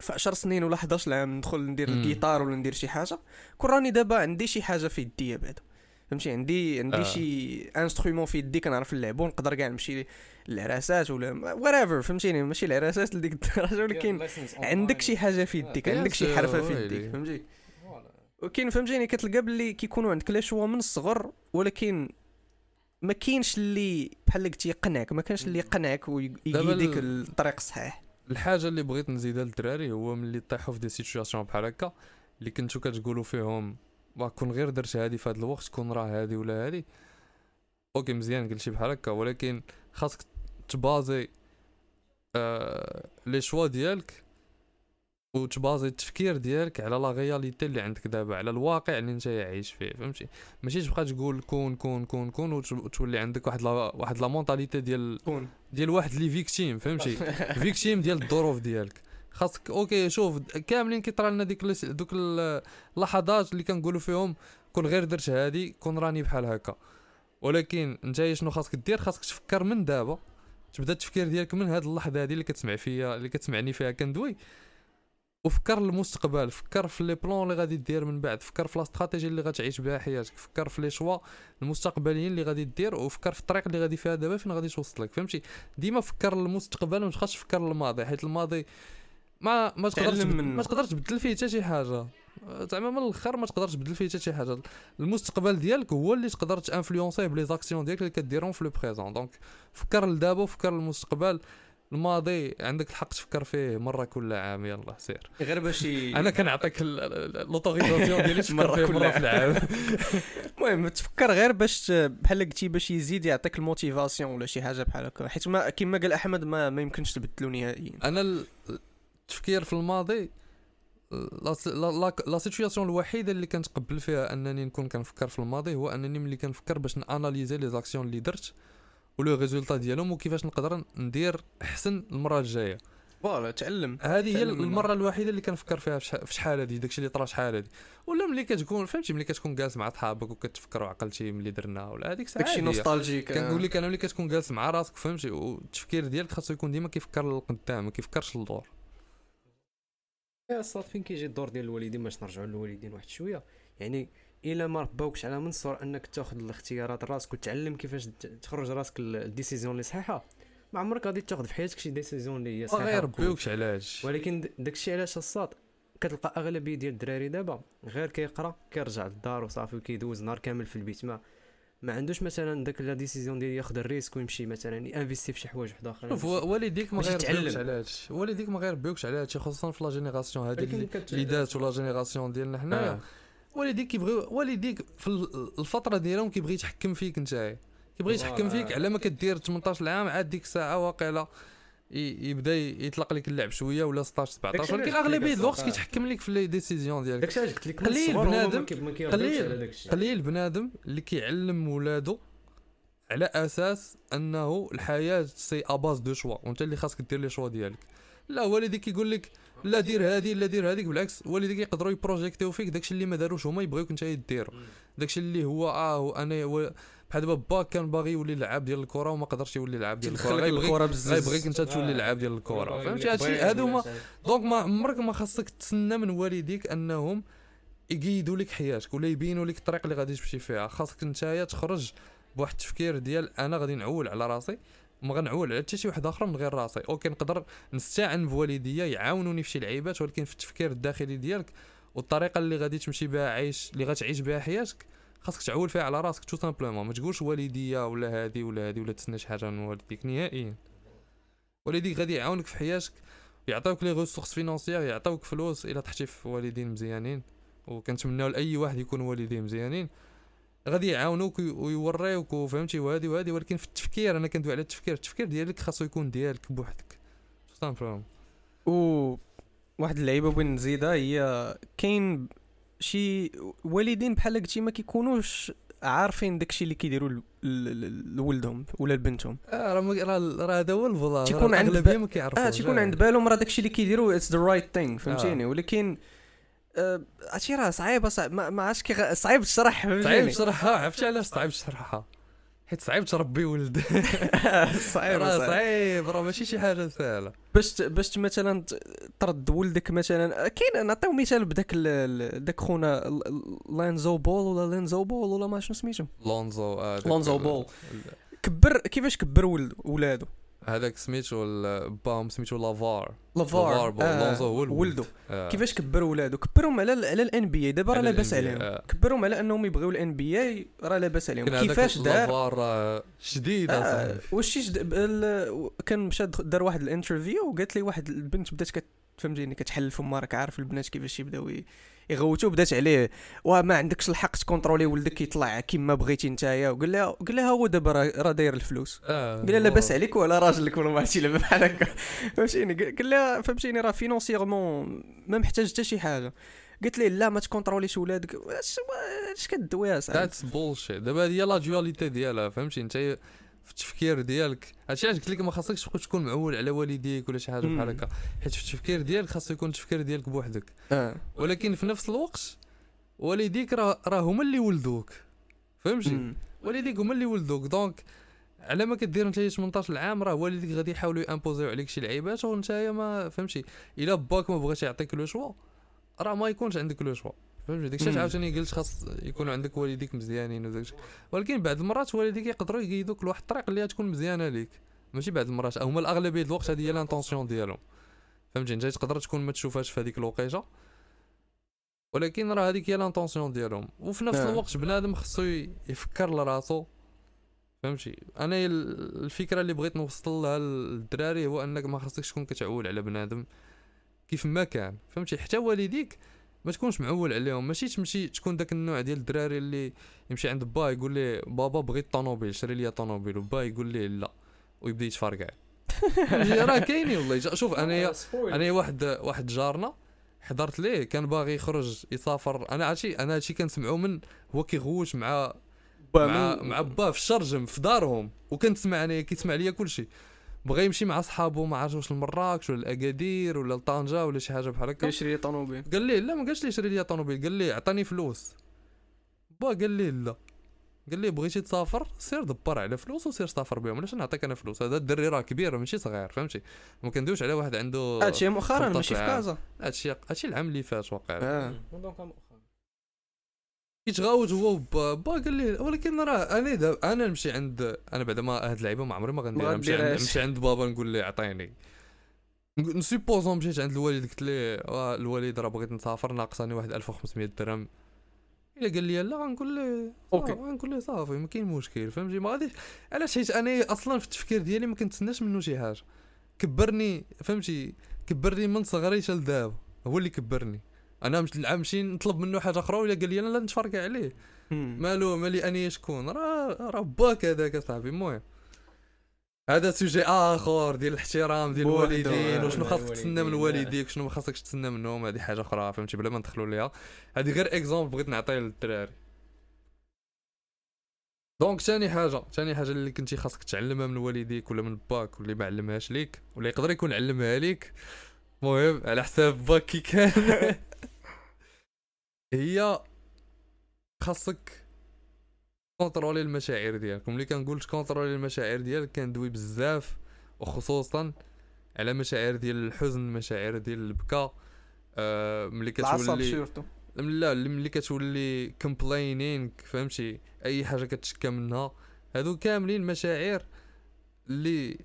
في 10 سنين ولا 11 عام ندخل ندير. الجيتار ولا ندير شي حاجة كون راني دابا عندي شي حاجة في يدي بعدا فهمتي عندي عندي آه. شي instrument في يدي كنعرف نلعبو نقدر كاع نمشي للعراسات ولا whatever فهمتيني ماشي العراسات لديك الدرجة ولكن عندك شي حاجة في يديك آه. عندك شي حرفة في. يديك فهمتي ولكن فهمتيني كتلقى باللي كيكونوا عندك les choix من الصغر ولكن ما كاينش اللي بحال قلت يقنعك ما كانش اللي يقنعك ال- الطريق الصحيح الحاجة اللي بغيت نزيدها للدراري هو ملي طيحوا في des situations بحال هكا اللي كنتو كتقولوا فيهم كون غير درت هادي في هاد الوقت كون راه هادي ولا هادي. OK مزيان قلت شي بحال هكا ولكن خاصك تبازي آه les choix ديالك وتبازي التفكير ديالك على la réalité اللي عندك دابا على الواقع اللي انت عايش فيه فهمتي؟ ماشي تبقى تقول كون كون كون كون وت- وتولي عندك واحد لا واحد la mentalité ديال كون. ديال واحد اللي victime فهمتي؟ *laughs* victime ديال الظروف ديالك. خاصك OK شوف كاملين كيطرى لنا ديك دوك ال- اللحظات اللي كنقولوا فيهم كون غير درت هادي كون راني بحال هكا. ولكن انت شنو خاصك دير؟ خاصك تفكر من دابا. تبدا التفكير ديالك من هاد اللحظة هادي اللي كتسمع فيا اللي كتسمعني فيها كندوي. وفكر المستقبل فكر في les plans اللي غادي دير من بعد فكر في la stratégie اللي غتعيش بها حياتك فكر في les choix المستقبليين اللي غادي دير وفكر في الطريق اللي غادي فيها دابا فين غادي توصل لك فهمتي؟ ديما فكر المستقبل وما تبقاش تفكر الماضي حيت الماضي ما ما تقدرش. ما تقدرش تبدل فيه حتى شي حاجة. زعما من الأخر ما تقدرش تبدل فيه حتى شي حاجة. المستقبل ديالك هو اللي تقدر تانفلونسيه ب les actions ديالك اللي كديرهم في le présent. donc فكر لدابا وفكر المستقبل. الماضي عندك الحق تفكر فيه مرة كل عام يلا سير. غير باش أنا كنعطيك l'autorisation ديالي تفكر فيه كل مرة في العام. *laughs* المهم تفكر غير باش بحال قلتي باش يزيد يعطيك ال motivation ولا شي حاجة بحال هكا. حيت ما كما قال أحمد ما, ما يمكنش تبدلو نهائيا. أنا ال- التفكير في الماضي la la, la situation الوحيدة اللي كنتقبل فيها أنني نكون كنفكر في الماضي هو أنني ملي كنفكر باش ناناليزي les actions اللي درت و le résultat ديالهم وكيفاش نقدر ندير احسن المرة الجاية. voilà تعلم. هذه هي. المرة الوحيدة اللي كنفكر فيها في شح- في شحال هذه داكشي اللي طرا شحال هذه ولا ملي كتكون فهمتي ملي كتكون جالس مع صحابك وكتفكر وعقلتي ملي درنا ولا هذيك الساعة داكشي. nostalgique. كنقول لك أنا ملي كتكون جالس مع راسك فهمتي والتفكير ديالك خاصو يكون ديما كيفكر للقدام ما كيفكرش للور. يا ساط فين كيجي الدور ديال الوالدين؟ باش نرجعوا للوالدين واحد شوية. يعني إلا ما رباوكش على من الصغر أنك تأخذ الاختيارات راسك وتعلم كيفاش تخرج راسك ال- ال décision اللي صحيحة. ما عمرك غادي تأخذ في حياتك شي décision اللي هي ما صحيحه غيربيوكش علاش. ولكن داكشي علاش الساط كتلقى أغلبية ديال الدراري دابا غير كيقرا كيرجع للدار وصافي وكيدوز نهار كامل في البيت. ما ما عندوش مثلا داك la décision ديال ياخذ ال risque ويمشي مثلا ينفيستي في شي حوايج واحد آخرين. شوف والديك ما غيربيوكش يتعلم. علاش. والديك ما غيربيوكش على هادشي خصوصا في la génération كت- اللي فات و la génération ديالنا حنايا آه. والديك كيبغي والديك في ال- الفترة ديالهم كيبغي يتحكم فيك نتايا. كيبغي يتحكم. فيك على ما كدير 18 عام عاد ديك الساعة واقيلا يبدا يطلق لك اللعب شوية ولا 16 17 داكشي ولكن أغلبية الوقت. كيتحكم لك في les décisions ديالك. داكشي علاش قلت لك قليل بنادم- قليل- قليل بنادم اللي كيعلم ولادو على أساس أنه الحياة c'est à base de choix وأنت اللي خاصك دير les choix ديالك. لا والديك كيقول لك لا دير هادي لا دير هذيك بالعكس والديك يقدروا يبروجيكتيو فيك. داكشي اللي ما داروش هما يبغيوك انت ديرو داكشي اللي هو آه هو أنا بحال دابا باك كان باغي يولي لعاب ديال الكره وما قدرش يولي لعاب ديال الكره غيبغيك الكره بزاف غيبغيك انت تولي لعاب ديال الكره فهمتي؟ هادشي هادو هما donc ما عمرك ما خاصك تسنى من والديك أنهم يقيدوا لك حياتك ولا يبينوا لك الطريق اللي غادي تمشي فيها. خاصك نتايا تخرج بواحد التفكير ديال أنا غادي نعول على راسي. ما غنعول على حتى شي واحد آخر من غير راسي. OK نقدر نستعن بوالديا يعاونوني في شي لعيبات ولكن في التفكير الداخلي ديالك والطريقة اللي غادي تمشي بها عايش اللي غتعيش بها حياتك خاصك تعول فيها على راسك. tout simplement ما تقولش والديا ولا هادي ولا هادي ولا تسنى شي حاجة من والديك. نهائيا. والديك غادي يعاونك في حياتك يعطيوك les ressources financières يعطيوك فلوس إلا طحتي في والدين مزيانين. وكنتمناو لأي واحد يكون والديه مزيانين. غادي يعاونوك وي- ويوريوك وفهمتي وهادي وهادي ولكن في التفكير أنا كندوي على التفكير. التفكير ديالك خاصو يكون ديالك بوحدك. simplement و واحد اللعيبة بغيت نزيدها هي كاين شي والدين بحال قلتي ما كيكونوش عارفين داكشي اللي كيديروا لولدهم ولا لبنتهم. آه راه راه هذا هو الفضاء. تيكون عند الاغلبيه ما كيعرفوش. آه تيكون عند بالهم راه داكشي اللي كيديروا it's the right thing فهمتيني؟ آه. ولكن هادشي راه صعيبة صعيب ما, ما عرفتش كيغ... صعيب تشرح صعيب تشرحها عرفتي علاش صعيب تشرحها حيت صعيب تربي ولد. *laughs* صعيب راه صعيب راه ماشي شي حاجة سهلة. باش باش مثلا ترد ولدك مثلا كاين نعطيو مثال بداك داك خونا لانزو بول ولا لينزو بول ولا ما شنو سميتو؟ لونزو آه، لونزو بول. كبر كيفاش كبر ولد ولادو؟ هذاك سميتو ال- باهم سميتو لافار لافار. آه، لونزو هو. ولدو آه. كيفاش كبر ولادو كبرهم على ال- على ال NBA دابا راه على لاباس عليهم آه. كبرهم على انهم يبغيو ال NBA راه لاباس عليهم كيفاش دار لافار آه، شديد آه واش ال- كان مشى دار واحد ال interview وقالت لي واحد البنت بدات كت فهمتيني كتحل فما راك عارف البنات كيفاش يبداو يغوتوا بدات عليه. وما عندكش الحق ت contrôler ولدك يطلع كيما بغيتي نتايا. وقال لها قال لها هو دابا راه داير الفلوس. آه، قال لها لاباس عليك ولا راجلك ولا ما عرفتي لعبه بحال هكا *laughs* فهمتيني قال لها فهمتيني راه financièrement ما محتاج حتى شي حاجة. قلت ليه لا ما ت contrôler يش ولادك. اش كدوي يا صاحبي؟ ذاتس بولشيت دابا هي la dualité ديالها. فهمتي انت في التفكير ديالك. هادشي علاش قلت لك ما خاصكش تكون- تكون معول على والديك ولا شي حاجة بحال. هكا. حيت في التفكير ديالك خاصو يكون التفكير ديالك بوحدك. آه. ولكن في نفس الوقت والديك راه راه هما اللي ولدوك. فهمتي. والديك هما اللي ولدوك. donc على ما كدير انت 18 عام راه والديك غادي يحاولوا ي imposer يو عليك شي لعيبات وانت ما فهمتي؟ إلا باك ما بغاش يعطيك le choix راه ما يكونش عندك le choix. فهمتي داكشي مم. عاوتاني قلت خاص يكونوا عندك والديك مزيانين وداكشي ولكن بعض المرات والديك يقدروا يقيدوك لواحد الطريق اللي تكون مزيانة ليك. ماشي بعض المرات هما الأغلبية ديال الوقت هذه هي l'intention ديالهم. فهمتي انت تقدر تكون ما تشوفهاش في هذيك الوقيتة. ولكن راه هذيك هي l'intention ديالهم. وفي نفس آه. الوقت بنادم خصو يفكر لراسو. فهمتي أنا ال- الفكرة اللي بغيت نوصل لها للدراري هو أنك ما خصكش تكون كتعول على بنادم كيف ما كان. فهمتي حتى والديك ما تكونش معول عليهم. ماشي تمشي تكون داك النوع ديال الدراري اللي يمشي عند با يقول لي بابا بغيت طوموبيل شري لي طوموبيل وبا يقول ليه لا. ويبدا يتفرقع؟ *laughs* راه كاينين والله. شوف أنا أنا واحد واحد جارنا حضرت ليه كان باغي يخرج يسافر. أنا عرفتي أنا هادشي كنسمعو من هو كيغوت مع مع مع با في الشرجم في دارهم. وكنسمع أنا كيسمع ليا كلشي. بغى يمشي مع صحابو ما عرفتش واش لمراكش ولا الأكادير ولا لطنجه ولا شي حاجة بحال هكا. كيشري طوموبيل. قال لي لا ما قالش لي شري لي طوموبيل قال لي عطاني فلوس. با قال لي لا. قال لي بغيتي تسافر؟ سير دبر على فلوس وسير سافر بهم. علاش نعطيك أنا فلوس؟ هذا الدري راه كبير ماشي صغير فهمتي؟ ما كندويش على واحد عنده هادشي مؤخرا 15 ماشي في. كازا. هادشي هادشي العام اللي فات واقع. آه. كيتغاوت هو با با قال لي ولكن راه أنا دابا أنا نمشي عند أنا بعدا ما هاد اللعيبة ما عمري ما غنديرها نمشي عند. نمشي عند بابا نقول ليه عطيني. ن supposons مشيت عند الوالد قلت ليه آه الوالد راه بغيت نسافر ناقصاني واحد 1500 درهم. إلا قال لي لا غنقول ليه okay. صافي، غنقول ليه صافي ما كاين مشكل فهمتي؟ ما غاديش علاش؟ حيت أنا أصلا في التفكير ديالي ما كنتسناش منه شي حاجة. كبرني فهمتي؟ كبرني من صغري حتى لدابا هو اللي كبرني. أنا مش نمشي نطلب منه حاجة أخرى ولا قال لي أنا لا نتفرق عليه. مالو مالي أني شكون؟ راه راه باك هذاك أصاحبي. المهم هذا sujet آخر ديال الاحترام ديال الوالدين وشنو خاصك تسنى من. والديك وشنو ما خاصكش تسنى منهم هذه حاجة أخرى فهمتي؟ بلا ما ندخلوا ليها. هذه غير exemple بغيت نعطيه للدراري. donc ثاني حاجة ثاني حاجة اللي كنتي خاصك تعلمها من والديك ولا من باك واللي ما علمهاش ليك ولا يقدر يكون علمها ليك. المهم على حساب باك كي كان. *laughs* هي خاصك contrôler المشاعر ديالك ملي كنقول contrôler المشاعر ديالك كندوي بزاف وخصوصا على مشاعر ديال الحزن مشاعر ديال البكا آه ملي كتولي لا اللي ملي كتولي complaining فهمتي؟ أي حاجة كتشكى منها. هادو كاملين مشاعر اللي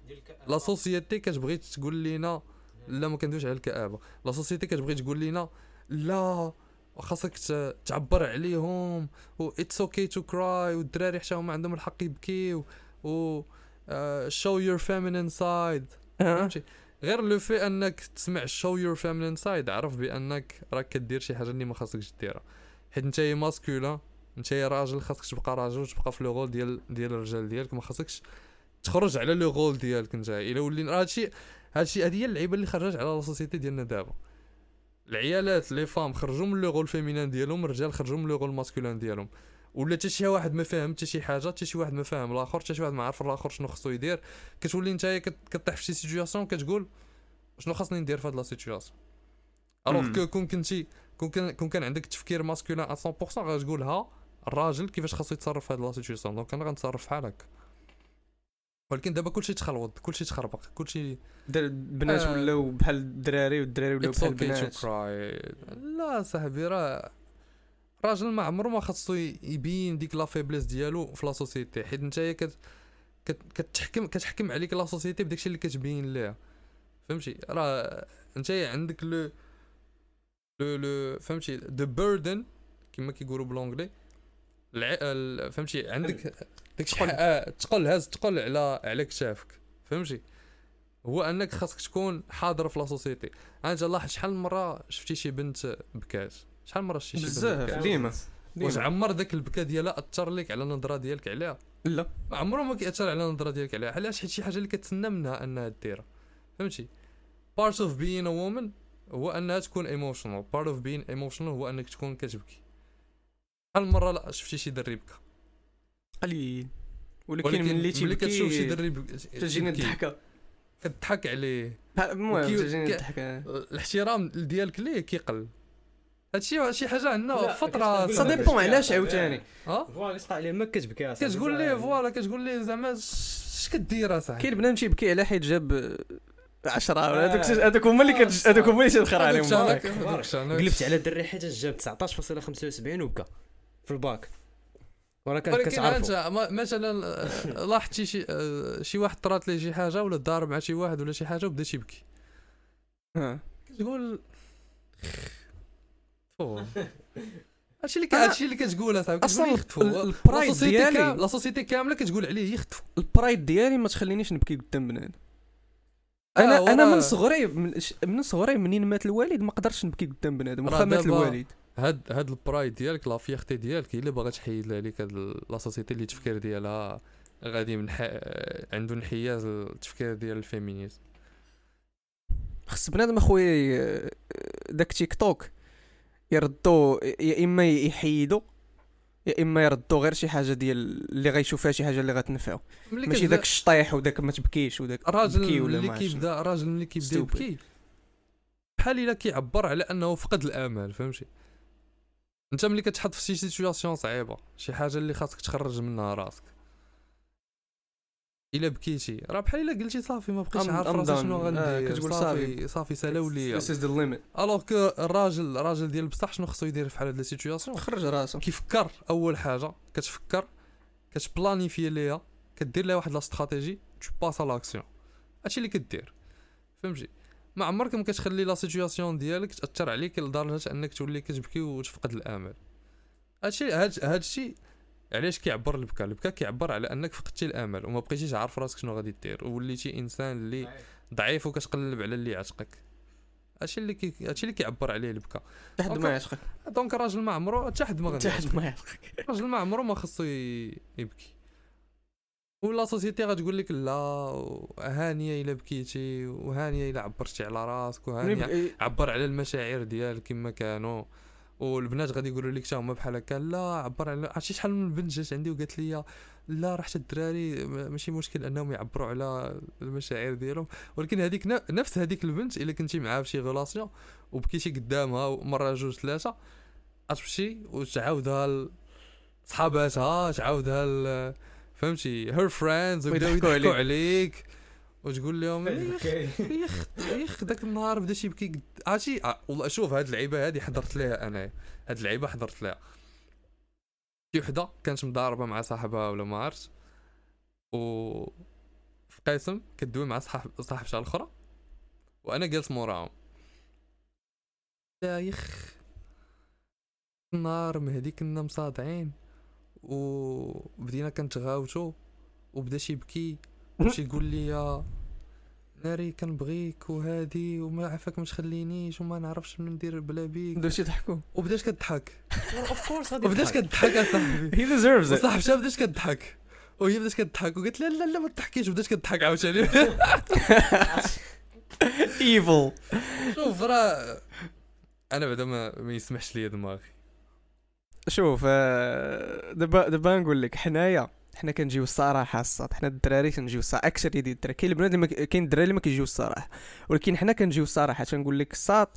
la société كتبغي تقول لينا لا ما كندويش على الكآبة. la société كتبغي تقول لينا لا خاصك ت- تعبر عليهم و it's okay to cry والدراري حتى هما عندهم الحق يبكيو و show your feminine side فهمتي؟ غير لو في أنك تسمع show your feminine side عرف بأنك راك كدير شي حاجة اللي ما خاصكش ديرها. حيت انت masculin انت راجل خاصك تبقى راجل وتبقى في le rôle ديال ديال الرجال ديالك. ما خاصكش تخرج على le rôle ديالك انت إلا ولينا هادشي هادشي هادي هي اللعيبة اللي خرجت على la société ديالنا دابا. العيالات les femmes خرجوا من le rôle féminin ديالهم الرجال خرجوا من le rôle masculin ديالهم. ولا حتى شي واحد ما فاهم حتى شي حاجة حتى شي واحد ما فاهم الآخر حتى شي واحد ما عارف الآخر شنو خصو يدير. كتولي نتايا كطيح في شي situation كتقول شنو خاصني ندير في هاد la situation alors. كو كون كنتي كون كان كون كان عندك تفكير masculin 100% غتقول ها الراجل كيفاش خاصو يتصرف في هاد la situation donc أنا غنتصرف بحال هكا. ولكن دابا كلشي تخلوط كلشي تخربق كلشي البنات آه. ولاو بحال الدراري والدراري ولاو بحال البنات. لا صاحبي راه راجل ما عمرو ما خاصو يبين ديك la faiblesse ديالو في la société حيت نتايا كت كت كتحكم كتحكم عليك la société بداكشي اللي كتبين ليها فهمتي؟ راه نتايا عندك le لو لو فهمتي؟ the burden كما كيقولوا ب l'anglais الع... ال- فهمتي؟ عندك تقل. آه، تقل هاز تقل على على كتافك فهمتي؟ هو أنك خاصك تكون حاضر في la société انت لاحظ شحال من مرة شفتي شي بنت بكات. شحال من مرة شفتي شي بنت بزاف ديما. واش عمر ذاك البكا ديالها أثر لك على النظرة ديالك عليها؟ لا. عمره ما كيأثر على النظرة ديالك عليها. علاش؟ حيت شي حاجة اللي كتسنى منها أنها ديرها. فهمتي؟ part of being a woman هو أنها تكون emotional. part of being emotional هو أنك تكون كتبكي شحال من مرة لا شفتي شي دري بكى قليل. ولكن ملي ملي كتشوف شي تيبكي دري تجيني تيبكي، الضحكة. كتضحك عليه. المهم تجيني الضحكة. الاحترام ديالك ليه كيقل؟ هادشي شي حاجة عندنا فتره سا dépend علاش. عاوتاني. ها؟ voilà تقع عليه ما كتبكي أصاحبي. كتقول ليه voilà. كتقول ليه زعما اش كدير أصاحبي؟ كاين بنادم تيبكي على حيت جاب 10 آه. هذوك هذوك هما اللي هذوك هما اللي تنخر عليهم. قلبت على الدري حيت جاب 19.75 وبكى في الباك. وراه كان ولكن كتعرفو انت مثلا آه، لاحظتي شي آه، شي واحد طرات ليه شي حاجة ولا ضارب مع شي واحد ولا شي حاجة وبدا تيبكي ها. كتقول *laughs* هادشي اللي هادشي اللي كتقول أصاحبي أصلا ال pride société ديالي la société كاملة كتقول عليه يختفوا ال pride ديالي ما تخلينيش نبكي قدام بنادم. آه، أنا أنا من صغري من, صغري منين مات الوالد ما قدرتش نبكي قدام بنادم واخا مات الوالد هاد هاد ال pride ديالك la fierté ديالك هي اللي باغا تحيد عليك هاد la société اللي التفكير ديالها غادي من ح... عنده انحياز التفكير ديال ال feminism خص بنادم أخويا داك تيك توك يردو يا إما يحيدو يا إما يردو غير شي حاجة ديال اللي غيشوفها شي حاجة اللي غتنفعو ماشي داك الشطيح وداك ما تبكيش وداك الراجل اللي. كيبدا الراجل اللي كيبدا. يبكي بحال إلا كيعبر على أنه فقد الامل فهمتي انت ملي كتحط في شي situation صعيبة شي حاجة اللي خاصك تخرج منها راسك. إلا بكيتي. راه بحال إلا قلتي صافي ما بقيتش عارف راسي donc. شنو آه، غندير. كتقول صافي صافي. سالاو ليا This is the limit. alors que الراجل الراجل ديال بصح شنو خصو يدير في بحال هاد la situation خرج راسو. كيفكر أول حاجة كتفكر كت planifier ليها كدير لها واحد la stratégie tu passes à l'action هادشي اللي كدير. فهمتي؟ ما عمرك ما كتخلي la situation ديالك تأثر عليك لدرجه أنك تولي كتبكي وتفقد الأمل. هادشي هاد هادشي علاش كيعبر البكا؟ البكا كيعبر على أنك فقدتي الأمل وما بقيتيش عارف راسك شنو غادي دير ووليتي إنسان اللي ضعيف وكتقلب على اللي عتقك هادشي اللي كي هادشي اللي كيعبر عليه البكا. حد. ما يعتقك donc الراجل ما عمرو حتى حد ما غادي حد ما يعتقك الراجل ما عمرو ما خصو يبكي. و la société غتقول لك لا هانيه إلا بكيتي وهانيه إلا عبرتي على راسك وهانيه عبر على المشاعر ديالك كما كانوا. والبنات غادي يقولوا لك حتى هما بحال هكا لا عبر على عرفتي شحال من بنت جات عندي وقالت لي لا راه حتى الدراري ماشي مشكل أنهم يعبروا على المشاعر ديالهم. ولكن هذيك نفس هذيك البنت إلا كنتي معاها في شي relation وبكيتي قدامها مرة جوج ثلاثة غتمشي وتعاودها لصحاباتها تعاودها فهمتي؟ her friends ويبداو ويضحكوا يضحكوا عليك. وتقول لهم يخ يخ ذاك النهار بدا شي يبكي عرفتي؟ ع- والله شوف هاد اللعيبة هادي حضرت ليها أنا. هاد اللعيبة حضرت ليها. شي وحدة كانت مضاربة مع صاحبها ولا ما عرفت. و في قسم كدوي مع صاحب صاحبتها الأخرى. وأنا جالس موراهم. لا يخ النهار مهدي كنا مصادعين. وبدينا كنتغاوتو وبدا شي يبكي وشي يقول لي يا ناري كنبغيك وهادي وما عافاك ما تخلينيش وما نعرفش شنو ندير بلا بيك. بداو يضحكوا وبداش كضحك of course غادي وبداش كضحك اصاحبي he deserves it وصاحبتها بداش كضحك وهي بدات كضحك وقالت لا لا لا ما تضحكيش بدات كضحك عاوتاني. *laughs* evil شوف راه أنا بعدا ما, ما يسمحش لي دماغي. شوف آه، دابا دابا نقول لك حنايا حنا كنجيو الصراحة الصاد حنا الدراري كنجيو الصراحة أكثر ديال الدراري كاين البنات كاين الدراري اللي ما كيجيو الصراحة ولكن حنا كنجيو الصراحة تنقول لك الصاد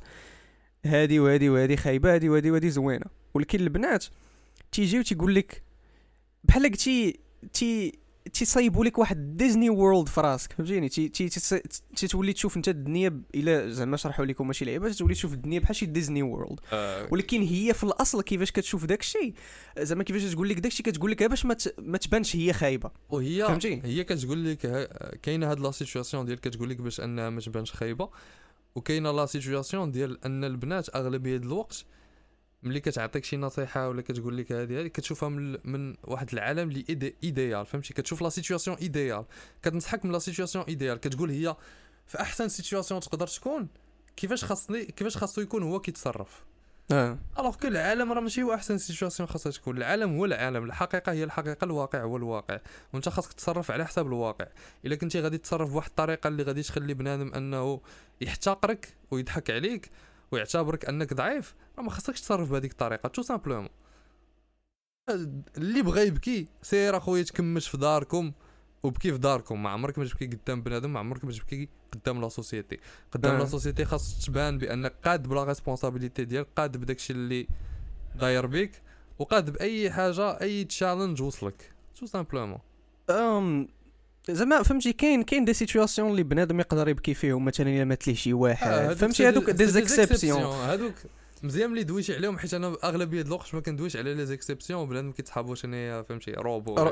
هادي وهادي وهادي خايبة هادي وهادي وهادي زوينة ولكن البنات تيجي وتيقول لك بحال قلتي تي تيصايبوا لك واحد Disney World في راسك فهمتيني؟ تي تي تي- تي- تولي تشوف انت الدنيا إلا زعما شرحوا لكم ماشي لعيبه تولي تشوف الدنيا بحال شي Disney World آه، ولكن هي في الأصل كيفاش كتشوف داك الشيء زعما كيفاش تقول لك داك الشيء كتقول لك باش ما تبانش هي خايبة. وهي فهمتي؟ هي كتقول لك كاينة هاد la situation ديال كتقول لك باش أنها ما تبانش خايبة وكاينة la situation ديال أن البنات أغلبية الوقت ملي كتعطيك شي نصيحة ولا كتقول لك هذه هذه كتشوفها من من واحد العالم اللي idéal فهمتي؟ كتشوف la situation idéale. كتنصحك من la situation idéale. كتقول هي في أحسن situation تقدر تكون كيفاش خاصني كيفاش خاصو يكون هو كيتصرف؟ آه. alors que العالم راه ماشي هو أحسن situation خاصها تكون. العالم هو العالم. الحقيقة هي الحقيقة الواقع هو الواقع. وأنت خاصك تتصرف على حساب الواقع. إلا كنتي غادي تتصرف بواحد الطريقة اللي غادي تخلي بنادم أنه يحتقرك ويضحك عليك ويعتبرك أنك ضعيف راه ما خاصكش تصرف بهذيك الطريقة tout simplement. اللي بغى يبكي سير أخويا تكمش في داركم وبكي في داركم. ما عمرك ما تبكي قدام بنادم ما عمرك ما تبكي قدام la société. قدام آه. la société خاص تبان بانك قاد بلا responsabilité ديالك قاد بداكشي اللي داير بيك وقاد بأي حاجة أي challenge وصلك. tout simplement. زعما فهمتي كاين كاين des situations اللي بنادم يقدر يبكي فيهم مثلا إلا مات ليه شي واحد. فهمتي؟ هذوك des exceptions هذوك مزيان ملي دويتي عليهم حيت أنا أغلبية الوقت ما كندويش على les exceptions بنادم كيتحابوا شنو فهمتي روبو. *laughs*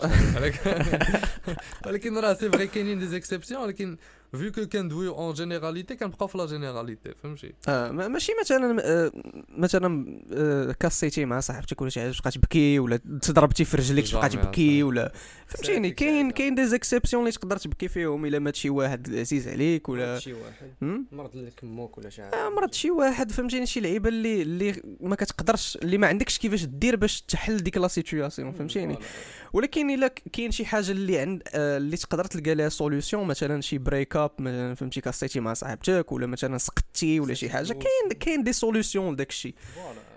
ولكن راه c'est vrai كاينين des exceptions ولكن vu que كندويو en généralité كنبقاو في la généralité فهمتي آه ما- ماشي مثلا آه، مثلا آه، كاسيتي مع صاحبتك ولا شي حاجة تبقى تبكي ولا تضربتي في رجليك تبقى تبكي. ولا فهمتيني كاين. كاين des exceptions اللي تقدر تبكي فيهم الا مات شي واحد عزيز عليك ولا شي واحد؟ مرض لك أمك ولا شي آه، حاجة مرض شي واحد فهمتيني شي لعيبه اللي اللي ما كتقدرش اللي ما عندكش كيفاش دير باش تحل ديك la situation فهمتيني ولكن الا كاين شي حاجة اللي عند آه، اللي تقدر تلقى لها solution مثلا شي break up فهمتي كاسيتي مع صاحبتك ولا مثلا سقطتي ولا شي حاجة. كاين كاين des solutions لداك الشيء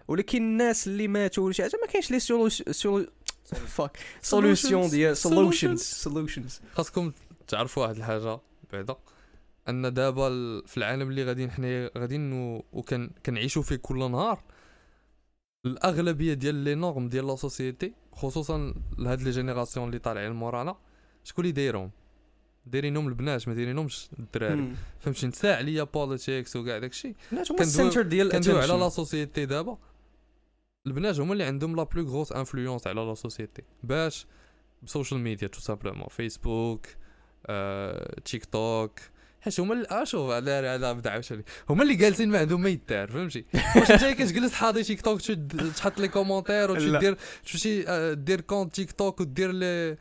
ولكن الناس اللي ماتوا ولا شي حاجة ما كاينش les solutions فاك. solution ديال solutions. solutions. خاصكم تعرفوا واحد الحاجة بعدا أن دابا في العالم اللي غادي حنا غاديين و- وكن كنعيشوا فيه كل نهار الأغلبية ديال les normes ديال la société خصوصا لهاد les générations اللي طالعين مورانا شكون اللي دايرهم؟ دايرينهم البنات ما دايرينهمش الدراري. فهمتي نسى عليا politics وكاع داكشي هما كندويو- ال centre ديال كندويو على la société دابا البنات هما اللي عندهم la plus grosse influence على la société باش ب social media tout simplement فيسبوك آه، تيك توك حيت هما اللي أشوف على على بدا عاوتاني. هما اللي جالسين ما عندهم ما يدار فهمتي؟ واش انت كتجلس حاضي تيك توك تحط les commentaires لا. وتدير تمشي آه، دير compte تيك توك ودير لي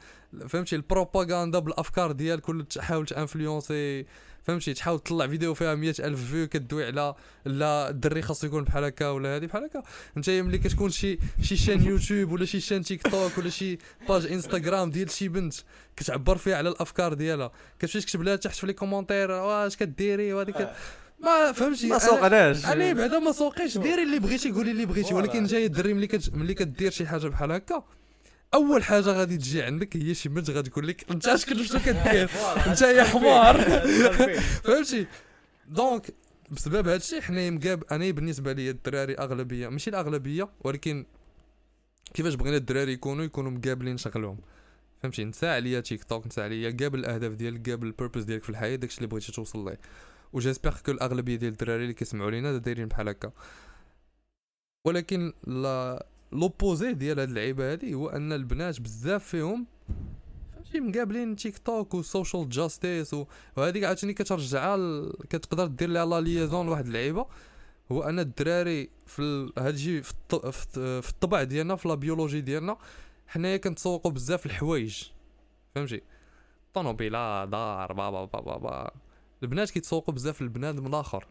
فهمتي؟ البروباغندا بالأفكار ديالك ولا تحاول ت influencer فهمتي؟ تحاول تطلع فيديو فيها مية ألف فيو كدوي على لا الدري خاصو يكون بحال هكا ولا هادي بحال هكا. انت ملي كتكون شي شي chaîne يوتيوب ولا شي chaîne تيك توك ولا شي page انستغرام ديال شي بنت كتعبر فيها على الأفكار ديالها. كتمشي تكتب لها تحت في les commentaires واش كديري؟ وهذيك ما فهمتي؟ ما سوقناش أنا بعدا ما سوقيش ديري اللي بغيتي قولي اللي بغيتي. ولكن جاي الدري ملي كت... ملي كدير شي حاجة بحال هكا. أول حاجة غادي تجي عندك هي شي بنت غادي تقول لك أنت اش كنت شنو كدير؟ *laughs* أنت يا حمار *laughs* فهمتي؟ donc بسبب هادشي حنا مقاب أنا بالنسبة لي الدراري اغلبيه ماشي الأغلبية ولكن كيفاش بغينا الدراري يكونوا؟ يكونوا مقابلين شغلهم. فهمتي؟ نسى عليا تيك توك نسى عليا قابل الأهداف ديالك قابل ال purpose ديالك في الحياة داكشي اللي بغيتي توصل ليه. و j'espère que الأغلبية ديال الدراري اللي كيسمعوا لينا دايرين بحال هكا. ولكن لا l'opposé ديال هاد اللعيبة هادي هو أن البنات بزاف فيهم فهمتي مقابلين تيك توك و social justice وهذيك عاوتاني كترجعها كتقدر دير لها la liaison لواحد اللعيبة. هو أن الدراري في. هادشي في. في, الط- في الطبع ديالنا في la biologie ديالنا حنايا كنتسوقوا بزاف الحوايج. فهمتي؟ طوموبيله دار بابا بابا بابا البنات كيتسوقوا بزاف البنادم الآخر.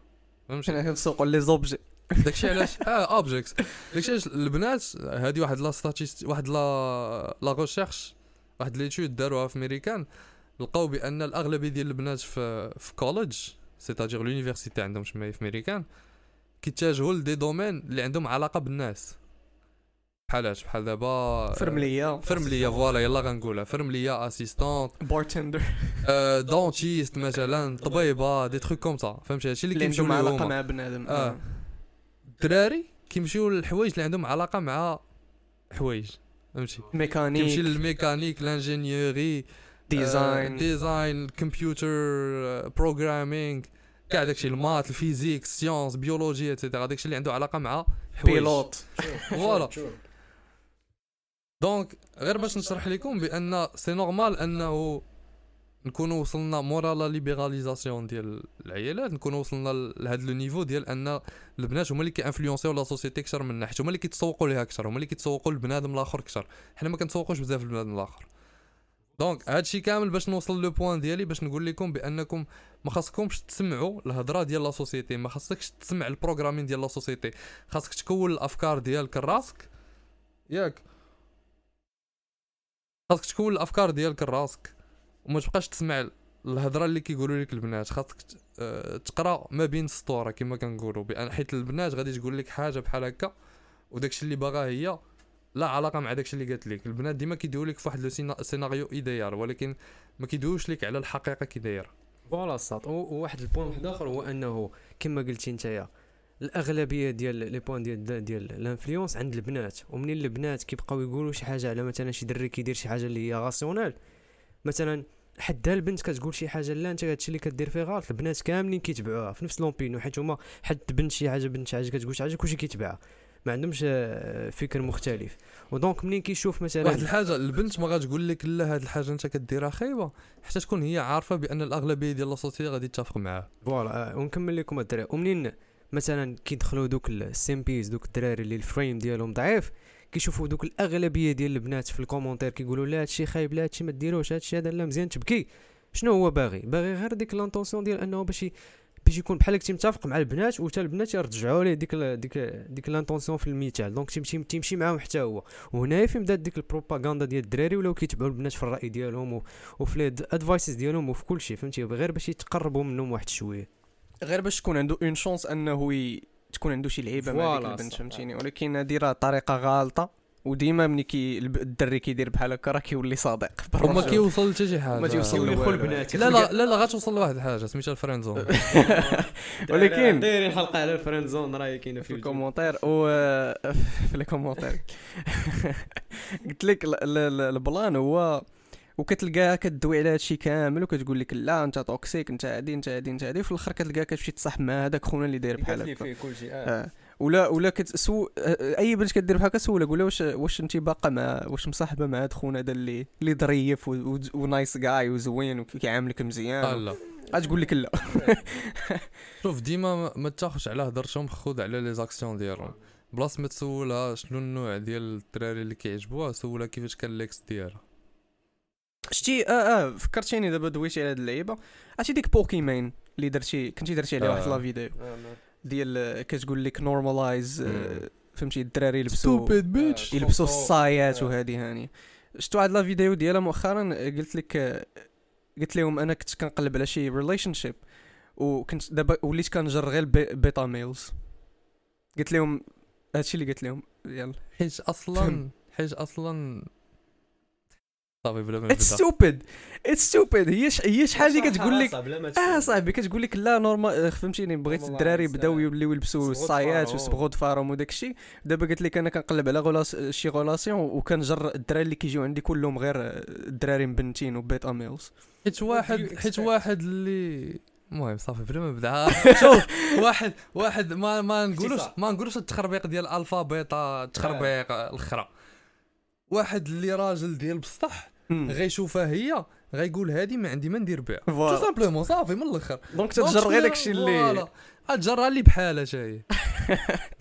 فهمتي؟ حنا كنسوقوا les objets. داكشي علاش؟ آه objects داكشي علاش البنات هادي واحد la statist واحد la la recherche واحد l'étude داروها في ميريكان لقاو بأن الأغلبية ديال البنات في في college c'est-à-dire l'université عندهم تما في ميريكان كيتجهوا ل des domaines اللي عندهم علاقة بالناس. بحالاش بحال دابا فرملية. فرملية فوالا يلا غنقولها. فرملية assistante bartender *laughs* آه dentiste مثلا طبيبة des trucs comme ça فهمتي؟ هادشي اللي كيمشيو علاقة مع بنادم. آه. الدراري كيمشيو للحوايج اللي عندهم علاقة مع حوايج. فهمتي؟ كيمشي mécanique لل mécanique l'ingénierie design design computer programming كاع داكشي ال maths ال physique science biologie et cetera داكشي اللي عنده علاقة مع حوايج. pilote voilà donc غير باش نشرح لكم بأن c'est normal أنه نكونوا وصلنا مورا la libéralisation ديال العيالات نكونوا وصلنا لهذا le niveau ديال أن البنات هما اللي كي influencerيو la société أكثر منا حيت هما اللي كيتسوقوا ليها أكثر هما اللي كيتسوقوا للبنادم الآخر أكثر. حنا ما كنتسوقوش بزاف للبنادم الآخر. donc هادشي كامل باش نوصل le point ديالي باش نقول لكم بأنكم ما خاصكمش تسمعوا الهضرة ديال la société ما خاصكش تسمع ال programming ديال la société. خاصك تكون الأفكار ديالك راسك. ياك. خاصك تكون الأفكار ديالك راسك. وما تبقاش تسمع الهضرة اللي كيقولوا لك البنات. خاصك آه، تقرأ ما بين السطور كما كنقولوا. بان حيت البنات غادي تقول لك حاجة بحال هكا وداكشي اللي باغا هي لا علاقة مع داكشي اللي قالت لك. البنات ديما كيدويو لك في واحد le scéna- scénario idéal ولكن ما كيدويوش لك على الحقيقة كي دايره voilà صاط وواحد ال point واحد آخر هو أنه كما قلتي نتايا الأغلبية ديال les points ديال ديال ال influence عند البنات. ومنين البنات كيبقاو يقولوا شي حاجة على مثلا شي دري كيدير شي حاجة اللي هي rationnelle مثلا حدا البنت كتقول شي حاجة لا انت هادشي اللي كدير فيه غلط. البنات كاملين كيتبعوها في نفس l'opinion حيت هما حد بنت شي حاجة بنت شي حاجة كتقول شي حاجة كلشي كيتبعها. ما عندهمش آه، فكر مختلف. و donc منين كيشوف مثلا واحد الحاجة البنت ما غتقول لك لا هاد الحاجة انت كديرها خايبة حتى تكون هي عارفة بأن الأغلبية ديال la société غادي تتفق معاه voilà آه، ونكمل لكم الدراري. ومنين مثلا كيدخلوا دوك ال simps دوك الدراري اللي ال frame ديالهم ضعيف كيشوفوا دوك الأغلبية ديال البنات في ال commentaires كيقولوا لا هادشي خايب لا هادشي ما ديروش هادشي هذا لا مزيان تبكي. شنو هو باغي؟ باغي غير ديك l'attention ديال أنه باش باش يكون بحال هكا متفق مع البنات وتا البنات يرجعوا ليه ديك ديك ديك l'attention في المثال. donc تيمشي تيمشي معاهم حتى هو. وهنايا فين بدات ديك البروباغندا ديال الدراري ولاو كيتبعوا البنات في الرأي ديالهم وفي الادفايسز ديالهم وفي كل شيء فهمتي؟ غير باش يتقربوا منهم واحد شوية. غير باش تكون عنده une chance أنه. تكون عنده شي لعيبة مع ديك voilà، البنت. فهمتيني ولكن ديرها بطريقه غالطة وديما ملي كي الدري كيدير بحال هكا راه كيولي صادق. وما. كيوصل حتى شي حاجة. ما تيوصل لا لا لا لا غاتوصل لواحد الحاجة سميتها ال friend zone *laughs* ولكن دايرين حلقة على ال friend zone راهي كاينة في ال commentaires و *laughs* في ال commentaires. *laughs* قلت لك ال- ال- ال- ال plan هو وكتلقاها كدوي على هادشي كامل وكتقول لك لا انت toxique انت هادي انت هادي انت هادي وفي الأخر كتلقاها كتمشي تصاحب مع هذاك خونا اللي داير بحال هكا. كل شيء آه. ولا ولا كتسو آه، أي بنت كدير بحال هكا سولها قول لها واش واش انت باقا مع واش مصاحبة مع هاد خونا هذا اللي اللي ظريف و nice guy وزوين وكيعاملك آه مزيان لا غتقول لك لا. *laughs* شوف ديما ما- ما تاخذش على هضرتهم خذ على les actions ديالهم. بلا ما تسولها شنو النوع ديال الدراري اللي كيعجبوها سولها كيفاش كان l'ex ديالها. شتي آه آه فكرتيني دابا دويتي على هاد اللعيبه عرفتي ديك بوكيمان اللي درتي كنتي درتي عليها واحد. la vidéo ديال كتقول لك normalise. فهمتي الدراري يلبسوا يلبسوا الصايات. وهذه هاني شفتوا واحد la vidéo ديالها مؤخرا قلت لك قلت لهم أنا كنت كنقلب على شي relationship وكنت دابا وليت كنجر غير beta males قلت لهم هادشي اللي قلت لهم يلا حيت أصلا. حيت أصلا صافي بلا ما اتس ستوبيد اتس ستوبيد هي ش- هي شحال اللي كتقول لك آه صاحبي كتقول لك لا normal فهمتيني بغيت الدراري آه. بداو يوليو يلبسوا الصايات. وصبغوا ضفارهم وداك الشيء دابا قلت لك أنا كنقلب على relas شي relation وكنجر الدراري اللي كيجيو عندي كلهم غير الدراري مبنتين و beta males حيت واحد حيت? واحد اللي المهم صافي بلا ما نبدا *laughs* شوف واحد واحد ما ما نقولوش. ما نقولوش التخربيق ديال alpha beta التخربيق الأخرى واحد اللي راجل ديال بسطح غيشوفها هي غيقول هادي ما عندي ما ندير بها. tout simplement صافي من الأخر. donc تتجر غير داكشي اللي تجرها اللي بحالها شاي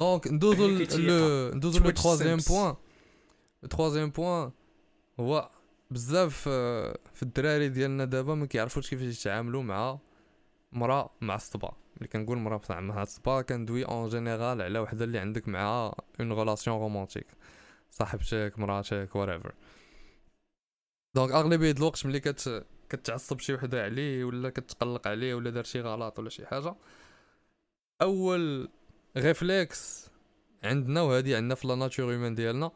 donc ندوزو ندوزو le troisième. point le troisième point هو بزاف في الدراري ديالنا دابا ما كيعرفوش كيفاش يتعاملوا مع مرا مع الصبا ملي كنقول مرا مع الصبا كندوي en général على وحده اللي عندك معها une relation romantique صاحبتك مراتك whatever. donc أغلبية د الوقت ملي كت كتعصب شي وحدة عليه ولا كتقلق عليه ولا دار شي غلط ولا شي حاجة أول réflexe عندنا وهذه عندنا في la nature humaine ديالنا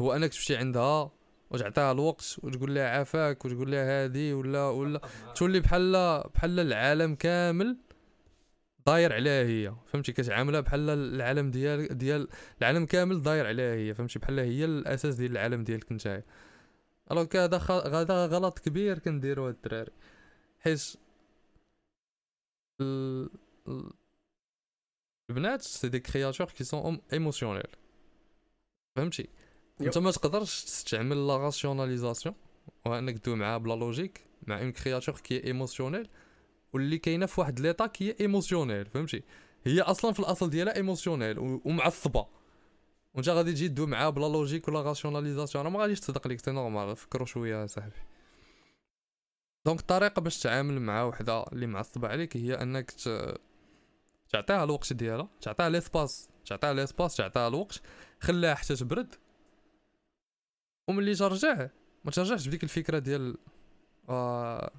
هو انك تمشي عندها وتعطيها الوقت وتقول لها عافاك وتقول لها هادي ولا ولا تولي بحال بحال العالم كامل داير عليها هي. فهمتي؟ كتعاملها بحال العالم ديال ديال العالم كامل داير عليها هي. فهمتي؟ بحال هي الأساس ديال العالم ديالك نتايا. alors هذا خ... هذا غلط كبير كنديرو هاد الدراري. حيت ال... ال- البنات c'est des créatures qui sont émotionnelles فهمتي. أنت ما تقدرش تستعمل la rationalisation وأنك تدوي معاها ب la logique مع une créature qui émotionnelle واللي كاينة في واحد l'état qui émotionnel فهمتي؟ هي أصلا في الأصل ديالها émotionnelle ومعصبة. وانت غادي تجي تدوي معاها ب la logique و la rationalisation راه ما غاديش تصدق ليك c'est normal. فكروا شوية صاحبي. donc الطريقة باش تتعامل مع وحدة اللي معصبة عليك هي أنك. تعطيها الوقت ديالها تعطيها l'espace تعطيها l'espace تعطيها الوقت خليها حتى تبرد. وملي ترجع ما ترجعش بديك الفكرة ديال آه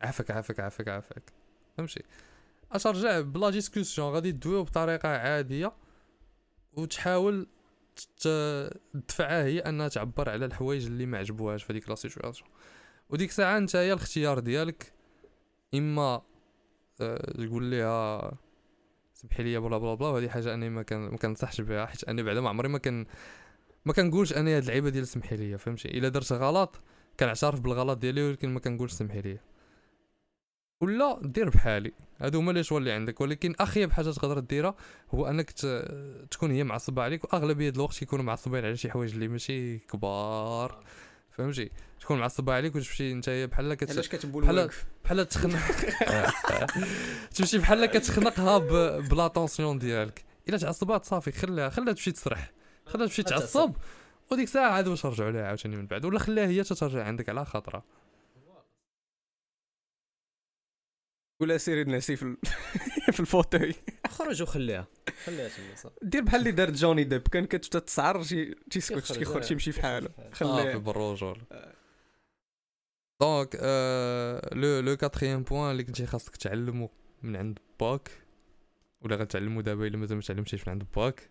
عافاك عافاك عافاك عافاك. فهمتي؟ ترجع ب la discussion غادي تدويو بطريقة عادية. وتحاول تدفعها هي أنها تعبر على الحوايج اللي ما عجبوهاش في هذيك la situation وديك الساعة نتايا الاختيار ديالك إما آه، تقول ليها سمحي لي bla bla bla وهذه حاجة أني ما كان ما كنصحش بها حيت أني بعدا ما عمري ما كان ما كنقولش أنا هاد اللعيبة ديال سمحي لي فهمتي؟ إلا درت غلط كنعترف بالغلط ديالي ولكن ما كنقولش سمحي لي. ولا دير بحالي. هادو هما لي شوا اللي عندك. ولكن اخيب حاجة تقدر ديرها هو أنك. تكون هي معصبة عليك وأغلبية الوقت كيكونوا معصبين على شي حوايج اللي ماشي كبار. فهمتي؟ تكون معصبة عليك وتمشي أنت بحال كت... علاش كتبول بحال- بحال تخنق *laughs* تمشي بحال كتخنقها ب... ب l'attention ديالك. إلا تعصبات صافي خليها خليها تمشي تسرح. خليها تمشي تعصب. وديك الساعة عاد واش نرجعوا لها عاوتاني من بعد. ولا خليها هي تترجع عندك على خاطرها. ولا سيري نعسي في *laughs* في ال fauteuil خرج وخليها. خليها تما دير بحال اللي دارت جوني ديب. كان كتسعر شي تيسكت يخرج، تيخرج آه. تيمشي في حاله آه في خليه بروج ولا. آه. donc آه، le Le quatrième point اللي كنتي خاصك تعلمو من عند باك ولا غتعلمو دابا الا مازال ما تعلمتيش من عند باك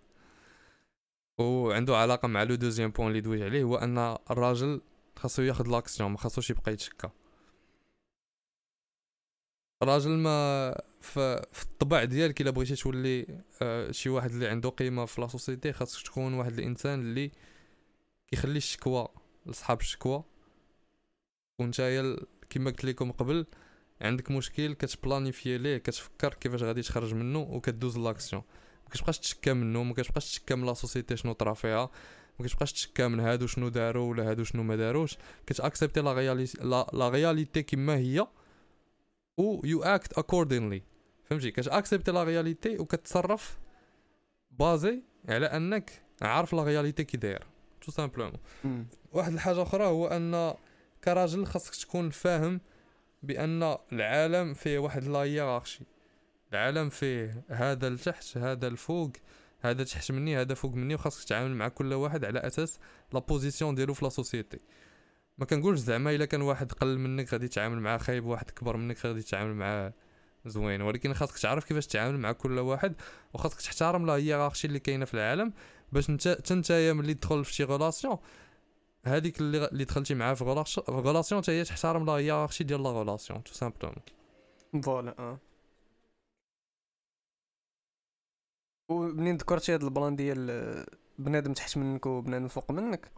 وعنده علاقة مع le deuxième point اللي دويت عليه هو أن الراجل خاصو ياخد l'action ما خاصوش يبقى يتشكى. الراجل ما في, الطبع ديالك إلا بغيتي تولي آه شي واحد اللي عنده قيمة في la société خاصك تكون واحد الإنسان اللي كيخلي الشكوى لصحاب الشكوى. ال- كما قلت لكم قبل عندك مشكل كت planifier ليه كتفكر كيفاش غادي تخرج منه وكدوز l'action. ما كتبقاش تشكى منه ما كتبقاش تشكى من la société شنو طرا فيها ما كتبقاش تشكى من هادو شنو داروا ولا هادو شنو ما داروش. كت accepter la réalité la, réalité كما هي و you act accordingly فهمتي؟ كت accepter la réalité وكتصرف basé على أنك عارف la réalité كي داير. Tout simplement. واحد الحاجة أخرى هو أن كراجل خاصك تكون فاهم بأن العالم فيه واحد la hiérarchie العالم فيه هذا لتحت هذا الفوق هذا تحت مني هذا فوق مني وخاصك تتعامل مع كل واحد على أساس la position ديالو في la société ما كنقولش زعما إلا كان واحد قل منك غادي تتعامل معاه خايب واحد كبر منك غادي تتعامل معاه زوين. ولكن خاصك تعرف كيفاش تتعامل مع كل واحد وخاصك تحترم la hiérarchie اللي كاينة في العالم باش انت تنتايا ملي تدخل في شي relation هذيك اللي اللي دخلتي معاه في relation حتى هي تحترم la hiérarchie ديال la relation Tout simplement voilà آه. ومنين ذكرتي هاد ال plan ديال آه، بنادم تحت منك وبنادم فوق منك؟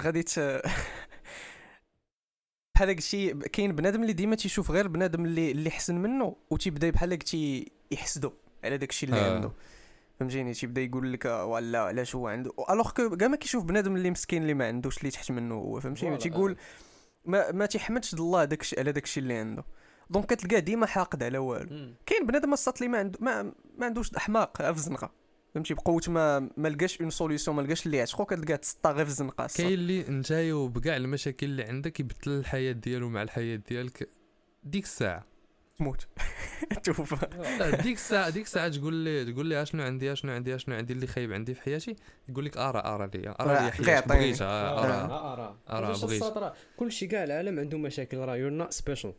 غادي ت *laughs* بحال هاك الشيء كاين بنادم اللي ديما تيشوف غير بنادم اللي اللي حسن منه وتيبدا بحال هاك تي يحسدو على داك الشيء اللي آه. عنده. فهمتيني؟ تيبدا يقول لك آه، ولا علاش هو عنده alors que كاع ما كيشوف بنادم اللي مسكين اللي ما عندوش اللي تحت منه هو فهمتيني تيقول ما ما تيحمدش الله داك الشيء على داك الشيء اللي عنده. donc كتلقاه ديما حاقد على والو. كاين بنادم الساط اللي ما عنده ما, ما عندوش أحماق في الزنقه فهمتي؟ بقوة ما ما لقاش une solution ما لقاش اللي يعشقو كتلقاه تسطا غير في الزنقه. كاين اللي نتايا وبكاع المشاكل اللي عندك يبدل الحياة ديالو مع الحياة ديالك ديك الساعة. تموت. *laughs* توفى لا ديك الساعة ديك الساعة تقول لي تقول لي اشنو عندي اشنو عندي اشنو عندي اللي خايب عندي في حياتي؟ يقول لك ارى ارى لي ارى غير لي حياتي. بغيتها آه. ارى ارى أرى بغيت. راه كلشي كاع العالم عنده مشاكل. راه you're not special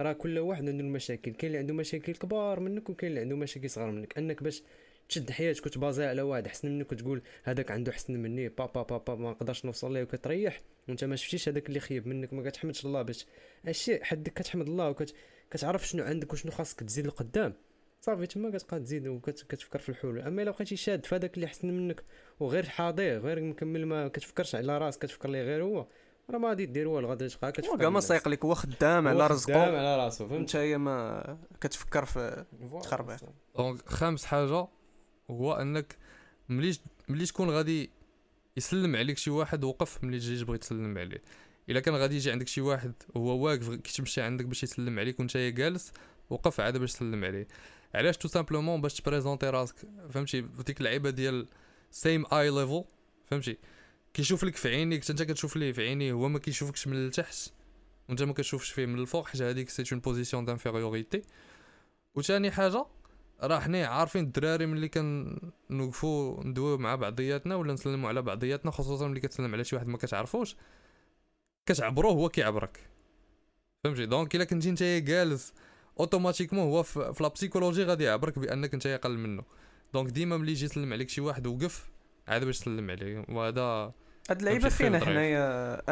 راه كل واحد عنده المشاكل. كاين اللي عنده مشاكل كبار منك وكاين اللي عنده مشاكل صغار منك. أنك باش تشد حياتك وت baser على واحد احسن منك وتقول هذاك عنده احسن مني با با با, با ما نقدرش نوصل ليه وكتريح. وانت ما شفتيش هذاك اللي خيب منك ما كتحمدش الله باش. هادشي حدك كتحمد الله وكت كتعرف شنو عندك وشنو خاصك تزيد لقدام. صافي تما كتبقى تزيد وكتفكر في الحلول. أما إلا بقيتي شاد في هذاك اللي احسن منك وغير حاضر غير مكمل ما كتفكرش على راسك كتفكر ليه غير هو. راه ما غادي دير والو غادي تبقى هو كتفكر كاع ما سايق لك هو خدام على هو رزقه. خدام على راسو انت فهمت؟ هي ما كتفكر في تخربيق. donc خامس حاجة. هو أنك ملي ملي تكون غادي يسلم عليك شي واحد وقف ملي تجي تبغي تسلم عليه. إلا كان غادي يجي عندك شي واحد هو واقف كيتمشي عندك باش يسلم عليك وأنت جالس وقف عاد باش تسلم عليه. علاش tout simplement باش ت présenter راسك؟ فهمتي؟ ديك اللعيبة ديال same eye level فهمتي؟ كيشوف لك في عينيك أنت كتشوف ليه في عينيه هو ما كيشوفكش من التحت وأنت ما كتشوفش فيه من الفوق حيت هذيك c'est une position d'infériorité وثاني حاجة راه حنا عارفين الدراري ملي كنوقفوا ندويو مع بعضياتنا ولا نسلموا على بعضياتنا خصوصا ملي كتسلم على شي واحد ما كتعرفوش كتعبروه هو كيعبرك. فهمتي؟ donc إلا كنتي نتايا جالس automatiquement هو في في la psychologie غادي يعبرك بأنك نتايا أقل منه. donc ديما ملي يجي يسلم عليك شي واحد وقف عاد باش تسلم عليه. وهذا هاد اللعيبة فينا حنايا؟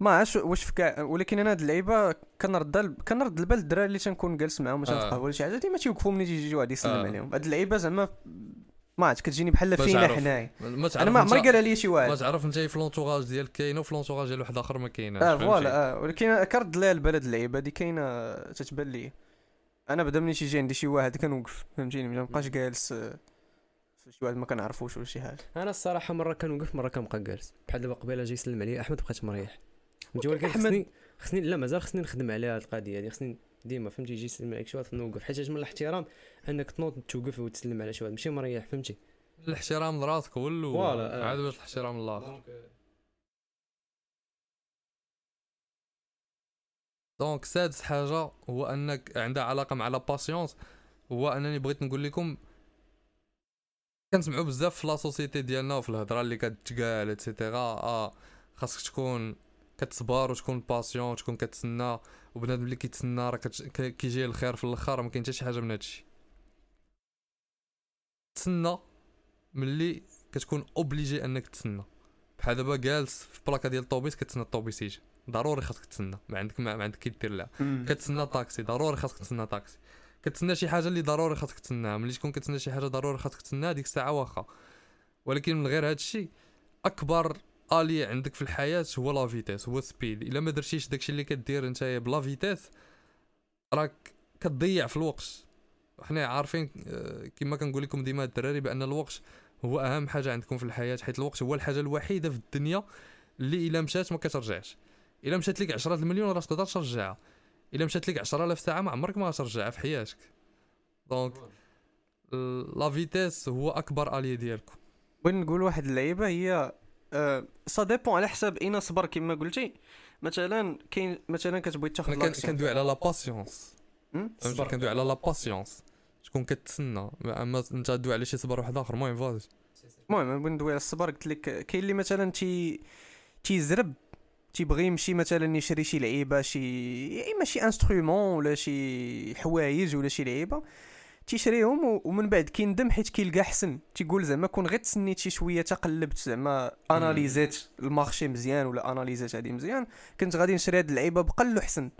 ما عرفتش واش في كاع ولكن أنا هاد اللعيبة كنرد كنرد البال الدراري اللي تنكون جالس معاهم باش آه. نتقهوى ولا شي حاجة. ديما تيوقفوا ملي تيجي شي واحد يسلم آه. عليهم. هاد اللعيبة زعما ما عرفت كتجيني بحال فينا. حنايا. ما أنا ما عمري قالها لي شي ما واحد تعرف أنت في l'entourage ديالك كاينة وفي l'entourage ديال واحد آخر ما كايناش آه؟ Voilà آه ولكن كرد ليها البال هاد اللعيبة. هادي كاينة تتبان لي أنا بدا ملي تيجي عندي شي واحد كنوقف فهمتيني؟ ما نبقاش جالس آه، في شي واحد ما كنعرفوش ولا شي حاجة. أنا الصراحة مرة كنوقف مرة كنبقى جالس. بحال دابا قبيلة جاي يسلم عليا أحمد بقيت مريح. فهمتي ولكن أحمد- خصني خصني لا مازال خصني نخدم عليها هاد القضية هادي. خصني ديما فهمتي يجي يسلم عليك شي واحد نوقف حيت من الاحترام أنك تنوض توقف وتسلم على شي واحد. ماشي مريح فهمتي؟ الاحترام لراسك هو الأول. آه. عاد باش الاحترام للآخر. donc سادس حاجة هو أنك عندها علاقة مع la patience هو أنني بغيت نقول لكم كنسمعوا بزاف في la société ديالنا وفي الهضرة اللي كتقال et cetera آه خاصك تكون كتصبر وتكون patient وتكون كتسنى وبنادم اللي كيتسنى راه كيجي الخير في الآخر ما كاين حتى شي حاجة من هادشي. تسنى ملي كتكون obligé انك تسنى. بحال دابا جالس في بلاكا ديال الطوبيس كتسنى الطوبيس يجي. ضروري خاصك تسنى. ما عندك ما, ما عندك كي دير لها. كتسنى طاكسي ضروري خاصك تسنى طاكسي كتسنى شي حاجة اللي ضروري خاصك تسناها. ملي تكون كتسنى شي حاجة ضروري خاصك تسناها ديك الساعة واخا ولكن من غير هادشي أكبر allié عندك في الحياة هو la vitesse هو ال speed إلا ما درتيش داكشي اللي كدير نتايا ب la vitesse راك كتضيع في الوقت. حنا عارفين آه، كما كنقول لكم ديما الدراري بأن الوقت هو أهم حاجة عندكم في الحياة حيت الوقت هو الحاجة الوحيدة في الدنيا اللي إلا مشات ما كترجعش. إلا مشات لك 10 المليون راه تقدر ترجعها إلا مشات لك 10000 ساعة ما عمرك ما غترجعها في حياتك. donc la vitesse هو أكبر allié ديالكم. بغيت نقول واحد اللعيبة هي ça dépend على حساب اين صبر كما قلتي. مثلا كاين مثلا كتبغي تاخذ أنا كندوي على la patience كندوي على la patience تكون كتسنى. أما أنت دوي على شي صبر واحد آخر المهم فاز المهم بغيت ندوي على الصبر. قلت لك كاين اللي مثلا تي تيزرب تيبغي يمشي مثلا يشري شي لعيبة شي يا إما شي instrument ولا شي حوايج ولا شي لعيبة. تيشريهم ومن بعد كيندم حيت كيلقى حسن. تيقول زعما كون غير تسنيت شي شوية تقلبت زعما analysé يت ال marché مزيان ولا analysé يت هادي مزيان كنت غادي نشري هاد اللعيبة بقل وحسن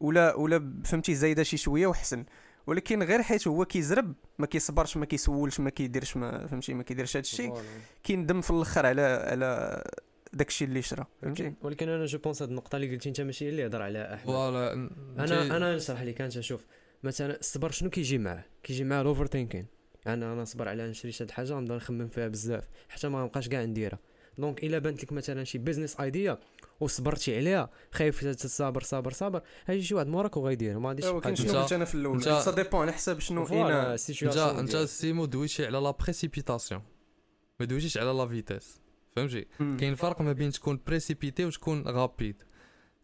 ولا ولا فهمتي زايدة شي شوية وحسن. ولكن غير حيت هو كيزرب ما كيصبرش ما كيسولش ما كيديرش ما فهمتي ما كيديرش هادشي كيندم في الأخر على على داكشي اللي شرا فهمتي؟ ولكن أنا je pense هاد النقطة اللي قلتي أنت ماشي هي اللي هضر عليها أحمد. voilà أنا أنا نشرح لك أنت شوف. مثلا الصبر شنو كيجي معاه؟ كيجي معاه ال overthinking يعني أنا نصبر على نشري شي حاجة نبدا نخمم فيها بزاف حتى ما نبقاش كاع نديرها. donc إلا بانت لك مثلا شي business idea وصبرتي عليها خايف تصابر صابر صابر هاجي شي واحد موراك وغيدير ما غاديش دير. شنو انت- قلت أنا في الأول. ça dépend على حساب شنو اين انت أنت. سيمو دويتي على la précipitation ما دويتيش على la vitesse فهمتي. كاين فرق ما بين تكون précipité وتكون rapide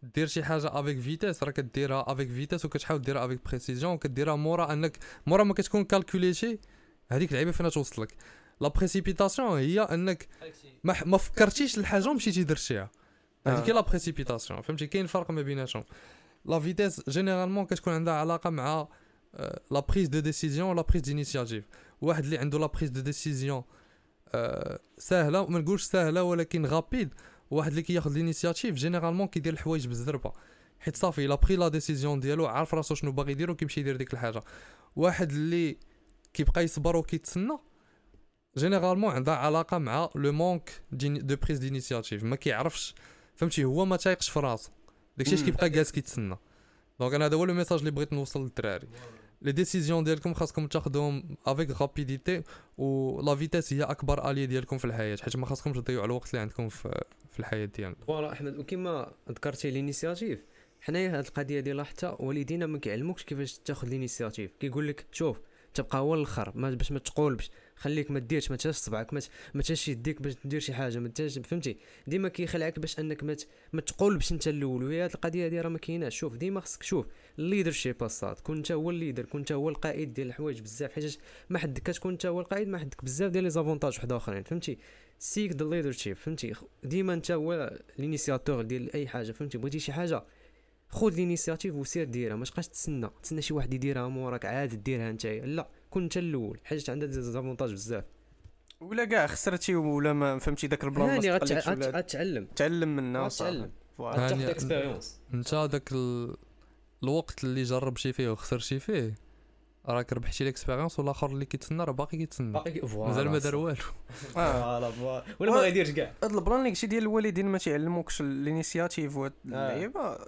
دير شي حاجة avec vitesse راه كديرها avec vitesse وكتحاول ديرها avec précision وكديرها مورا أنك مورا ما كتكون calculé تي هذيك اللعيبة فين توصلك la précipitation هي أنك ما, ما فكرتيش الحاجة ومشيتي درتيها. هذيك. هي la précipitation فهمتي؟ كاين فرق ما بيناتهم. la vitesse généralement كتكون عندها علاقة مع la prise de décision و la prise d'initiative واحد اللي عنده la prise de décision سهلة ما نقولش سهلة ولكن rapide واحد اللي كياخذ l'initiative généralement كيدير الحوايج بالزربة. حيت صافي il a pris la décision ديالو عارف راسو شنو باغي يدير وكيمشي يدير ديك الحاجة. واحد اللي كيبقى يصبر وكيتسنى généralement عندها علاقة مع le manque de prise d'initiative ما كيعرفش فهمتي هو ما تايقش في راسو. داكشي اش. كيبقى جالس كيتسنى. donc أنا هذا هو le message اللي بغيت نوصل للدراري. les décisions ديالكم خاصكم تاخذوهم avec rapidité و la vitesse هي أكبر allié ديالكم في الحياة حيت ما خاصكمش تضيعوا الوقت اللي عندكم في, في الحياة ديالنا. voilà احمد وكما ذكرتي ال initiative حنايا هاد القضية ديال حتى والدينا ما كيعلموكش كيفاش تاخذ ال initiative. كيقول لك شوف تبقى هو الأخر باش ما تقولبش. خليك ما ديرش ما تهش صبعك ما ت- ما تهش يديك باش دير شي حاجة ما فهمتي؟ ديما كيخلعك باش انك ما ما تقولبش انت الأول وهي هاد القضية هادي راه ما كايناش. شوف ديما خصك شوف ال leadership اصاط كون انت هو ال leader كون انت هو القائد ديال الحوايج بزاف حيت ما حد كتكون انت هو القائد ما حدك بزاف ديال les avantages واحد آخرين فهمتي؟ seek the leadership فهمتي؟ ديما انت هو ال initiateur ديال أي حاجة فهمتي؟ بغيتي شي حاجة خذ ال initiative وسير ديرها ما تبقاش تسنى تسنى شي واحد يديرها موراك عاد ديرها انت لا. كون انت الأول حيت عندها des avantages بزاف. ولا كاع خسرتي ولا ما فهمتي داك ال plan هاني غت- غتعلم. تعلم منها غتعلم. غتاخد expérience انت داك ال... الوقت اللي جربتي فيه وخسرتي فيه. راك ربحتي l'expérience والاخر اللي كيتسنى راه باقي كيتسنى. باقي voilà. مازال ما دار والو. آه. *laughs* voilà voilà. ولا ما غيديرش كاع هاد ال plan اللي قلتي ديال الوالدين ما تيعلموكش ال initiative واللعيبه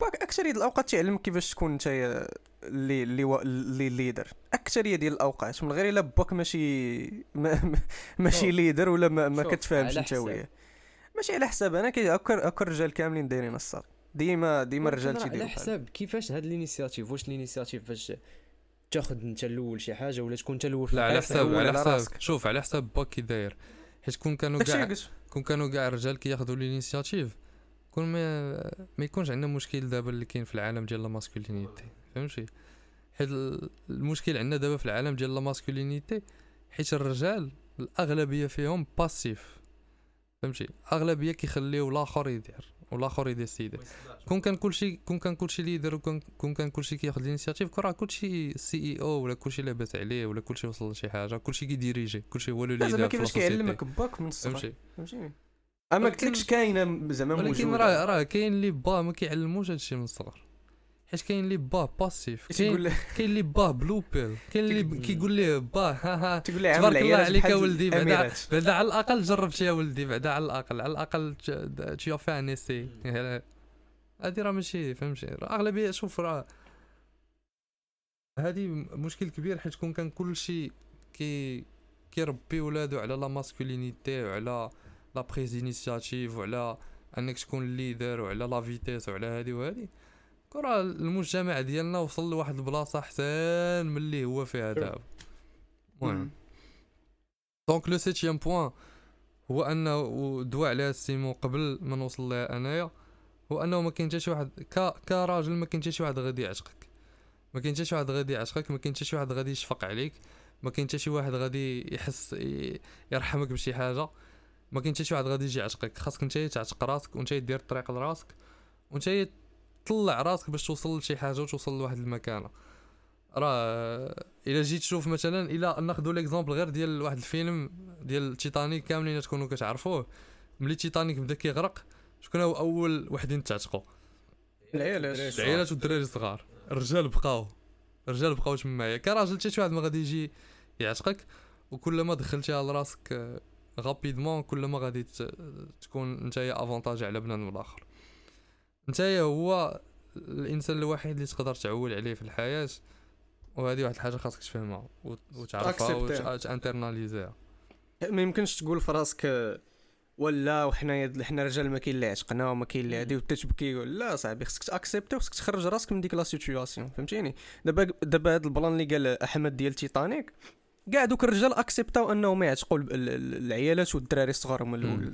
باك اكثريه الأوقات تعلمك كيفاش تكون أنت اللي اللي اللي leader اكثريه ديال الأوقات من غير إلا باك ماشي *laughs* ما ما- ماشي. leader ولا ما, كتفهمش أنت. وياه. ماشي على حساب أنا كي هكا الرجال كاملين دايرين الصاد ديما ديما الرجال تيديروا على حساب كيفاش هاد ال initiative واش ال initiative باش تاخذ انت الأول شي حاجة ولا تكون انت الأول في لا على؟ حساب على حساب. شوف على حساب باك كي داير حيت كون كانوا كاع كون كانوا كاع الرجال كياخذوا ال initiative كون ما ما يكونش عندنا مشكل دابا اللي كاين في العالم ديال la masculinité. فهمتي؟ حيت ال- المشكل عندنا دابا في العالم ديال la masculinité حيت الرجال الأغلبية فيهم passif فهمتي؟ أغلبية كيخليو الآخر يدير والآخر ي décidé كون كان كلشي كون كان كلشي leader كون كان كلشي كياخذ ال initiative كون راه كلشي CEO ولا كلشي لاباس عليه ولا كلشي وصل لشي حاجة كلشي كي dirigé كلشي هو le la leader زعما كيفاش كيعلمك باك من الصغر. فهمتي؟ فهمتيني أما ولكن- قلتلكش كاينة زعما ولكن راه راه كاين اللي باه ما كيعلموش هادشي من الصغر. حيت كاين اللي باه passif كاين اللي باه blue pill كاين اللي كيقول ليه باه ها ها تقول تبارك الله عليك اولدي بعدا. بعدا على الاقل جربتي يا ولدي بعدا على الاقل على الاقل t'as fait un essai هادي راه ماشي فهمتي راه اغلبيه شوف راه هادي مشكل كبير حيت كون كان كلشي كي كيربي ولادو على la masculinité وعلى la prise d'initiative وعلى انك تكون leader وعلى la vitesse وعلى هادي وهادي راه المجتمع ديالنا وصل لواحد البلاصة أحسن من اللي هو فيها دابا. المهم. donc le septième point هو انه ودوا عليها سيمون قبل ما نوصل لها أنايا هو أنه ما كاين حتى شي واحد ك... كراجل ما كاين حتى شي واحد غادي يعشقك. ما كاين حتى شي واحد غادي يعشقك ما كاين حتى شي واحد غادي يشفق عليك ما كاين حتى شي واحد غادي يحس يرحمك بشي حاجة. ما كاين حتى شي واحد غادي يجي يعشقك خاصك انت تعشق راسك وانت دير الطريق لراسك وانت تطلع راسك باش توصل لشي حاجة وتوصل لواحد المكانة. راه إلا جيت تشوف مثلا إلا ناخذ l'exemple غير ديال واحد الفيلم ديال تيتانيك كاملين تكونوا كتعرفوه ملي تيتانيك بدأ كيغرق شكون هو أول وحدين تعتقوا العيالات العائلات والدراري الصغار. الرجال بقاو الرجال بقاو تمايا كراجل حتى شي واحد ما غادي يجي يعتقك وكل ما دخلتيها لراسك rapidement كل ما غادي تكون نتايا avantage على بنادم الآخر. نتايا هو الإنسان الوحيد اللي تقدر تعول عليه في الحياة وهذه واحد الحاجة خاصك تفهمها وت- وتعرفها. وتانترناليزيها ما يمكنش تقول في راسك ولا وحنا حنا رجال ما كاين اللي عشقنا وما كاين اللي هادي وانت تبكي لا صاحبي خصك تاكسبتي وخصك تخرج راسك من ديك la situation فهمتيني؟ دابا دابا هاد ال plan اللي قال أحمد ديال تيتانيك كاع دوك الرجال اكسبتاو انهم يعتقوا ال- ال- ال- العيالات والدراري الصغار هما الأول.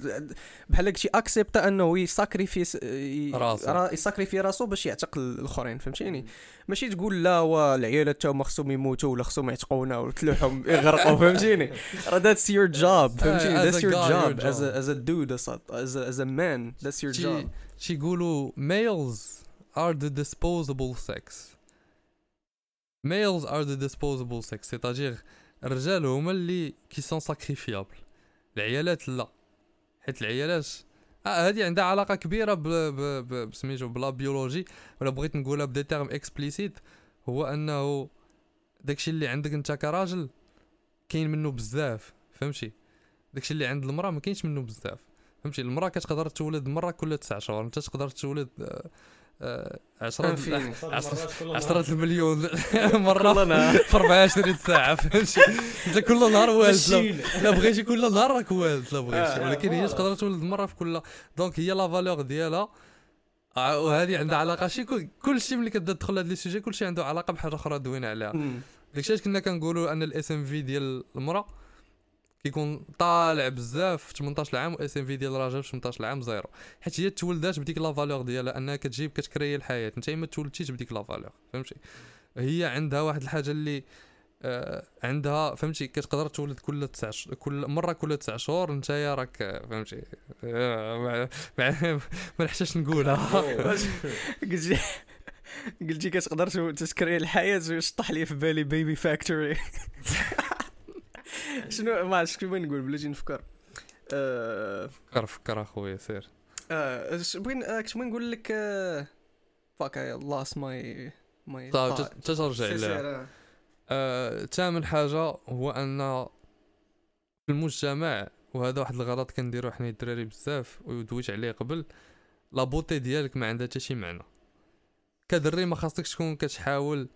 بحال داكشي اكسبتا انه يساكريفي س- ي- راسو. را- يساكريفي راسو باش يعتق الأخرين فهمتيني؟ ماشي تقول لا وا العيالات تا هما خصهم يموتوا ولا خصهم يعتقونا وتلوحهم *laughs* يغرقوا فهمتيني؟ راه that's your job فهمتيني؟ a dude as a as a, as a man that's your تي job. تيقولوا males are the disposable sex. Males are the disposable sex c'est-à-dire الرجال هما اللي qui sont sacrifiables. العيالات لا. حيت العيالات آه هذه عندها علاقة كبيرة ب ب بسميتو ب la biologie ولا بغيت نقولها ب des termes explicites هو أنه داكشي اللي عندك أنت كراجل كاين منه بزاف فهمتي؟ داكشي اللي عند المرأة ما كاينش منه بزاف فهمتي؟ المرأة كتقدر تولد مرة كل تسع شهور أنت تقدر تولد آه، آه، عشرة infini. عشرة المليون. *laughs* مرة كل نهار. في 24 ساعة فهمتي؟ أنت كل نهار والد لا- بغيتي كل نهار راك والد لا بغيتي. آه، ولكن هي. تقدر تولد مرة في كل donc هي la valeur ديالها. آه، وهذه عندها علاقة. شي كل- شيء ملي كتبدا تدخل هاد les sujets كل شيء عنده علاقة بحاجة أخرى دوينا عليها. داكشي علاش كنا كنقولوا أن ال SMV ديال المرأة كيكون طالع بزاف في 18 عام و SMV ديال الراجل في 18 عام zéro. حيت هي تولدات بديك la valeur ديالها انها كتجيب كتكري الحياة. انت ما تولدتيش بديك la valeur فهمتي؟ هي عندها واحد الحاجة اللي آه عندها فهمتي؟ كتقدر تولد كل تسع. كل مرة كل تسع شهور انت راك فهمتي؟ آه، *laughs* ما *laughs* نحتاجش نقولها. *laughs* قلتي قلتي كتقدر تسكري الحياة شطح لي في بالي بيبي فاكتوري شنو ما عرفتش كيف بغيت نقول بلاتي نفكر. آه، فكر فكر أخويا سير. اش بغيت آه، كنت بغيت نقول لك فاك اي لاست ماي ماي طيب تترجع لها آه، ثامن حاجة هو أن في المجتمع وهذا واحد الغلط كنديرو حنا الدراري بزاف ودويت عليه قبل la beauté ديالك ما عندها حتى شي معنى. ك دري ما خاصكش تكون كتحاول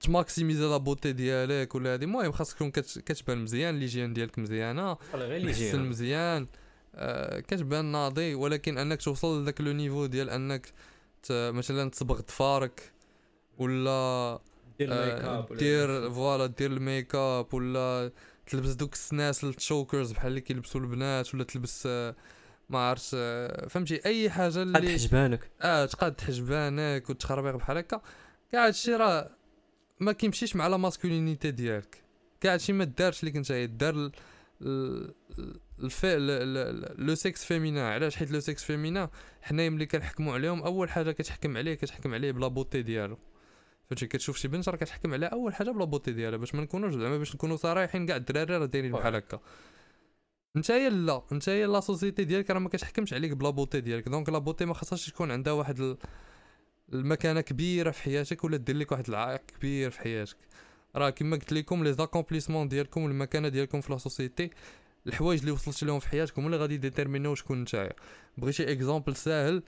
تماكسيميزا la beauté ديالك ولا هادي. المهم خاصك تكون كت- كتبان مزيان l'hygiène ديالك مزيانه غير محسن مزيان آه كتبان ناضي. ولكن أنك توصل لذاك le niveau ديال أنك مثلا تصبغ ضفارك ولا دير آه، ال make up ولا- دير voilà دير ال make up ولا تلبس دوك السناسل ال chokers بحال اللي كيلبسوا البنات ولا تلبس آه، ما عرفت آه، فهمتي؟ أي حاجة اللي حجبانك. آه تقاد حجبانك وتخربيق بحال هكا. كاع هادشي راه ما كيمشيش مع la masculinité ديالك. كاع هادشي ما دارش ليك نتايا دار ال- ال- الفي le sexe féminin علاش؟ حيت le sexe féminin حنايا ملي كنحكموا عليهم أول حاجة كتحكم عليه كتحكم عليه ب la beauté ديالو. فهمتي كتشوف شي بنت راه كتحكم عليها أول حاجة ب la beauté ديالها. باش ما نكونوش زعما باش نكونوا صرايحين كاع الدراري راه دايرين بحال هكا. نتايا لا. نتايا la société ديالك راه ما كتحكمش عليك ب la beauté ديالك. donc la beauté ما خاصهاش تكون عندها واحد ال- المكانة كبيرة في حياتك ولا دير لك واحد العائق كبير في حياتك؟ راه كما قلت لكم les accomplissements ديالكم والمكانة ديالكم في la société الحوايج اللي وصلت لهم في حياتكم اللي غادي ديتيرمينيو شكون نتايا بغيتي exemple ساهل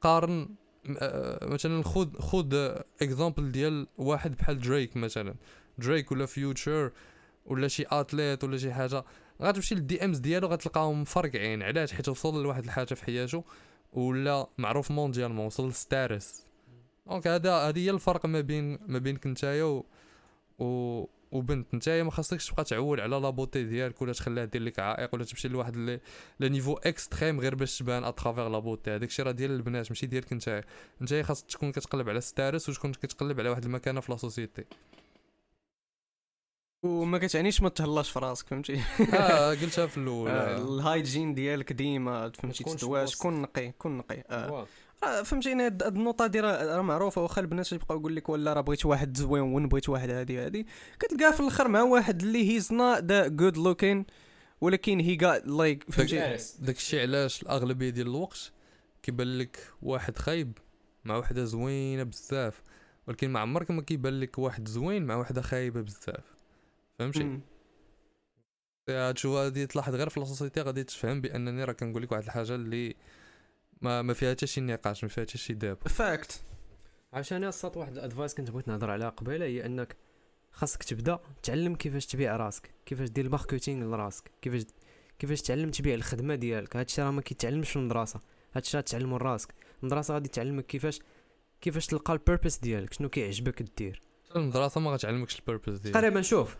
قارن آه، مثلا خود خود exemple ديال واحد بحال دريك مثلا. دريك ولا Future ولا شي athlète ولا شي حاجة. غتمشي لل DMs ديالو غتلقاهم مفرقعين. علاش؟ حيت وصل لواحد الحاجة في حياته ولا معروف mondialement وصل لل stars donc هذا هذه هي الفرق ما بين ما بينك نتايا و, و وبنت. نتايا ما خاصكش تبقى تعول على la beauté ديالك ولا تخليها دير لك عائق ولا تمشي لواحد اللي le niveau extrême غير باش تبان à travers la beauté هذاك الشيء راه ديال البنات ماشي ديالك نتايا. نتايا خاصك تكون كتقلب على status وتكون كتقلب على واحد المكانة في la société وما كتعنيش ما تهلاش في راسك فهمتي؟ آه *laughs* قلتها في الأول آه،. ال hygiene ديالك ديما فهمتي؟ تدوش. كون نقي كون نقي آه. آه، فهمتيني هاد النوطه دي راه معروفة واخا البنات يبقاو يقول لك ولا راه بغيت واحد زوين بغيت واحد هادي هادي كتلقاه في الآخر مع واحد اللي he's not that good looking ولكن he got like. داك الشيء علاش الأغلبية ديال الوقت كيبان لك واحد خايب مع وحدة زوينة بزاف ولكن ما عمرك ما كيبان لك واحد زوين مع وحدة خايبة بزاف فهمتي. تشوف هادي تلاحظ غير في ال société غادي تفهم بأنني راه كنقول لك واحد الحاجة اللي ما ما فيها حتى شي نقاش ما فيها حتى شي doubt fact عشان الصوت واحد ال advice كنت بغيت نهضر عليها قبيلة هي أنك خاصك تبدأ تعلم كيفاش تبيع راسك كيفاش دير ال marketing لراسك كيفاش كيفاش تعلم تبيع الخدمة ديالك. هادشي راه ما كيتعلمش في المدرسة هادشي راه تعلمو لراسك. المدرسة غادي تعلمك كيفاش كيفاش تلقى ال purpose ديالك شنو كيعجبك دير. المدرسة ما غتعلمكش ال purpose ديالك. تقريبا شوف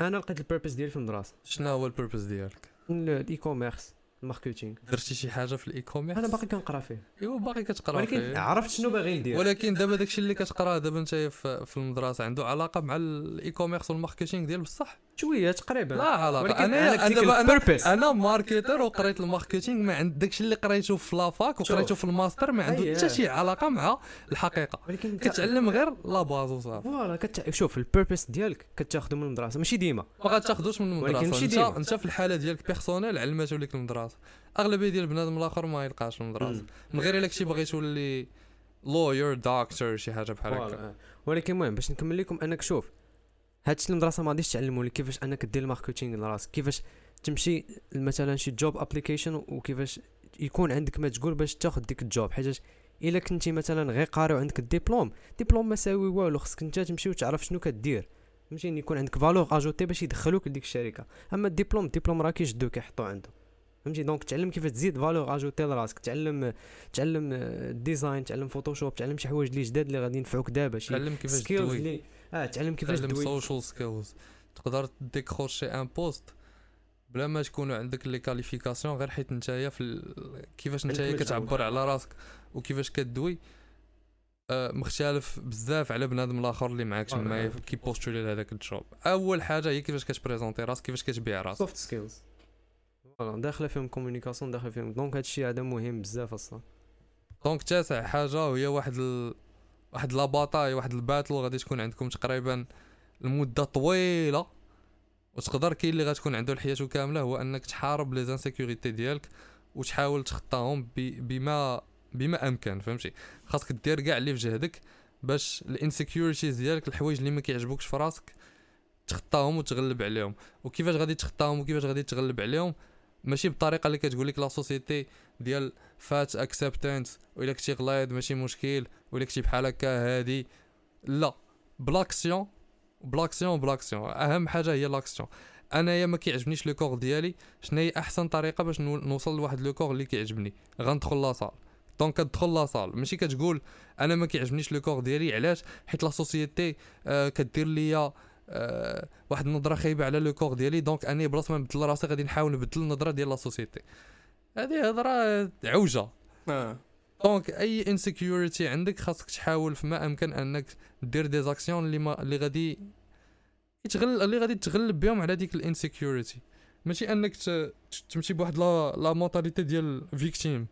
أنا لقيت ال purpose ديالي في المدرسة. شنو هو ال purpose ديالك؟ ال e-commerce ال marketing درتي شي حاجة في ال e-commerce أنا باقي كنقرأ فيه. أيوا باقي كتقرأ ولكن فيه. عرفت شنو باغي ندير. ولكن دابا داكشي اللي كتقراه دابا انت في, في المدرسة عنده علاقة مع ال e-commerce وال marketing ديال بصح. شوية تقريبا. لا علاقه ولكن أنا أنا أنا أنا marketer وقريت ال marketing ما عند داكشي اللي قريته في la fac وقريته في الماستر ما عنده. حتى شي علاقة مع الحقيقة. ولكن كتعلم غير la base وصافي. voilà كت... شوف ال purpose ديالك كتاخذو من المدرسة ماشي ديما. ما غاتاخذوش من ولكن المدرسة ماشي انت ديما. انت في الحالة ديالك personnel علماتو لك المدرسة. أغلبية ديال بنادم الآخر ما يلقاش المدرسة. من غير إلا كنتي باغي تولي lawyer دكتور شي حاجة بحال هكا. voilà. ولكن المهم باش نكمل لكم أنك شوف هادشي المدرسة ما غاديش تعلموا لك كيفاش أنك دير ال marketing لراسك كيفاش تمشي مثلا شي job application وكيفاش يكون عندك ما تقول باش تاخذ ديك ال job. حيت إلا كنتي مثلا غير قاري وعندك الدبلوم دبلوم ما ساوي والو خصك انت تمشي وتعرف شنو كدير. فهمتيني؟ يكون عندك valeur ajoutée باش يدخلوك لديك الشركة. أما الدبلوم الدبلوم راه كيجدو كيحطو عنده فهمتي donc تعلم كيفاش تزيد valeur ajoutée لراسك. تعلم تعلم ال design تعلم فوتوشوب تعلم شي حوايج اللي جداد اللي غادي ينفعوك دابا شي تعلم كيفاش تدوي. آه تعلم كيفاش تعلم تدوي. سوشيال سكيلز تقدر ديكروشي ان بوست بلا ما تكونوا عندك les qualifications غير حيت نتايا في ال... كيفاش نتايا كتعبر تعبر. على راسك وكيفاش كدوي. آه مختلف بزاف على بنادم الآخر اللي معاك آه، تما آه. كي postuler لهذاك ال job أول حاجة هي كيفاش كت présenter راسك كيفاش كتبيع راسك. soft skills voilà داخلة فيهم communication داخلة فيهم donc هادشي هذا مهم بزاف أصلا. donc تاسع حاجة وهي واحد ال... واحد la bataille واحد ال battle غادي تكون عندكم تقريبا المدة طويلة. وتقدر كاين اللي غتكون عنده لحياته كاملة هو أنك تحارب les insécurités ديالك وتحاول تخطاهم. بما بما امكن فهمتي؟ خاصك دير كاع اللي في جهدك باش ال insecurities ديالك الحوايج اللي ما كيعجبوكش في راسك تخطاهم وتغلب عليهم. وكيفاش غادي تخطاهم وكيفاش غادي تغلب عليهم؟ ماشي بالطريقة اللي كتقول لك la société ديال fat acceptance وإلا كنتي غليظ ماشي مشكل وإلا كنتي بحال هكا هادي. لا ب l'action ب l'action ب l'action. أهم حاجة هي l'action. أنايا ما كيعجبنيش le corps ديالي شنو هي أحسن طريقة باش نو- نوصل لواحد le corps اللي كيعجبني؟ غندخل la salle. donc كتدخل la salle. ماشي كتقول أنا ما كيعجبنيش le corps ديالي علاش؟ حيت la société آه كدير ليا آه واحد النظرة خايبة على le corps ديالي. donc اني بلاصة ما نبدل راسي غادي نحاول نبدل النظرة ديال la société. هذه هضرة عوجة. آه. donc أي insecurity عندك خاصك تحاول فما أمكن أنك دير des actions اللي ما اللي غادي يتغل اللي غادي تغلب بهم على ديك ال insecurity ماشي أنك ت... تمشي بواحد la la mentalité ديال victime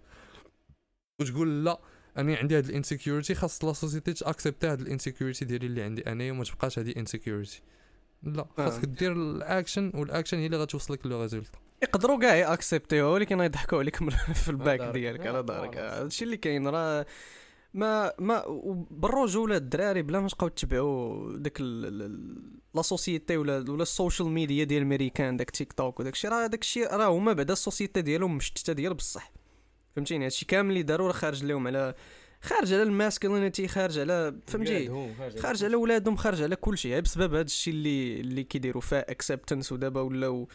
وتقول لا أنا عندي هاد ال insecurity خاص la société ت accepter هاد ال insecurity ديالي اللي عندي أنايا وما تبقاش هادي insecurity لا آه. خاصك دير الاكشن والاكشن هي اللي غتوصلك le résultat يقدروا كاع ي accepter وها ولكن يضحكوا عليك *laughs* في ال back. ديالك على دارك. هادشي اللي كاين راه ما ما بالرجوله الدراري بلا ما تبقاو تتبعوا داك la société ولا ولا ال social media ديال الميريكان داك تيك توك وداك الشيء راه داك الشيء راه هما بعدا ال société ديالهم مشتتة ديال بصح. فهمتيني؟ هادشي كامل اللي داروا راه خارج لهم على خارج على ال masculinity خارج على فهمتي خارج على ولادهم خارج على كل شيء. بسبب هذا الشيء اللي اللي كيديروا فيه اكسبتنس ودابا ولاو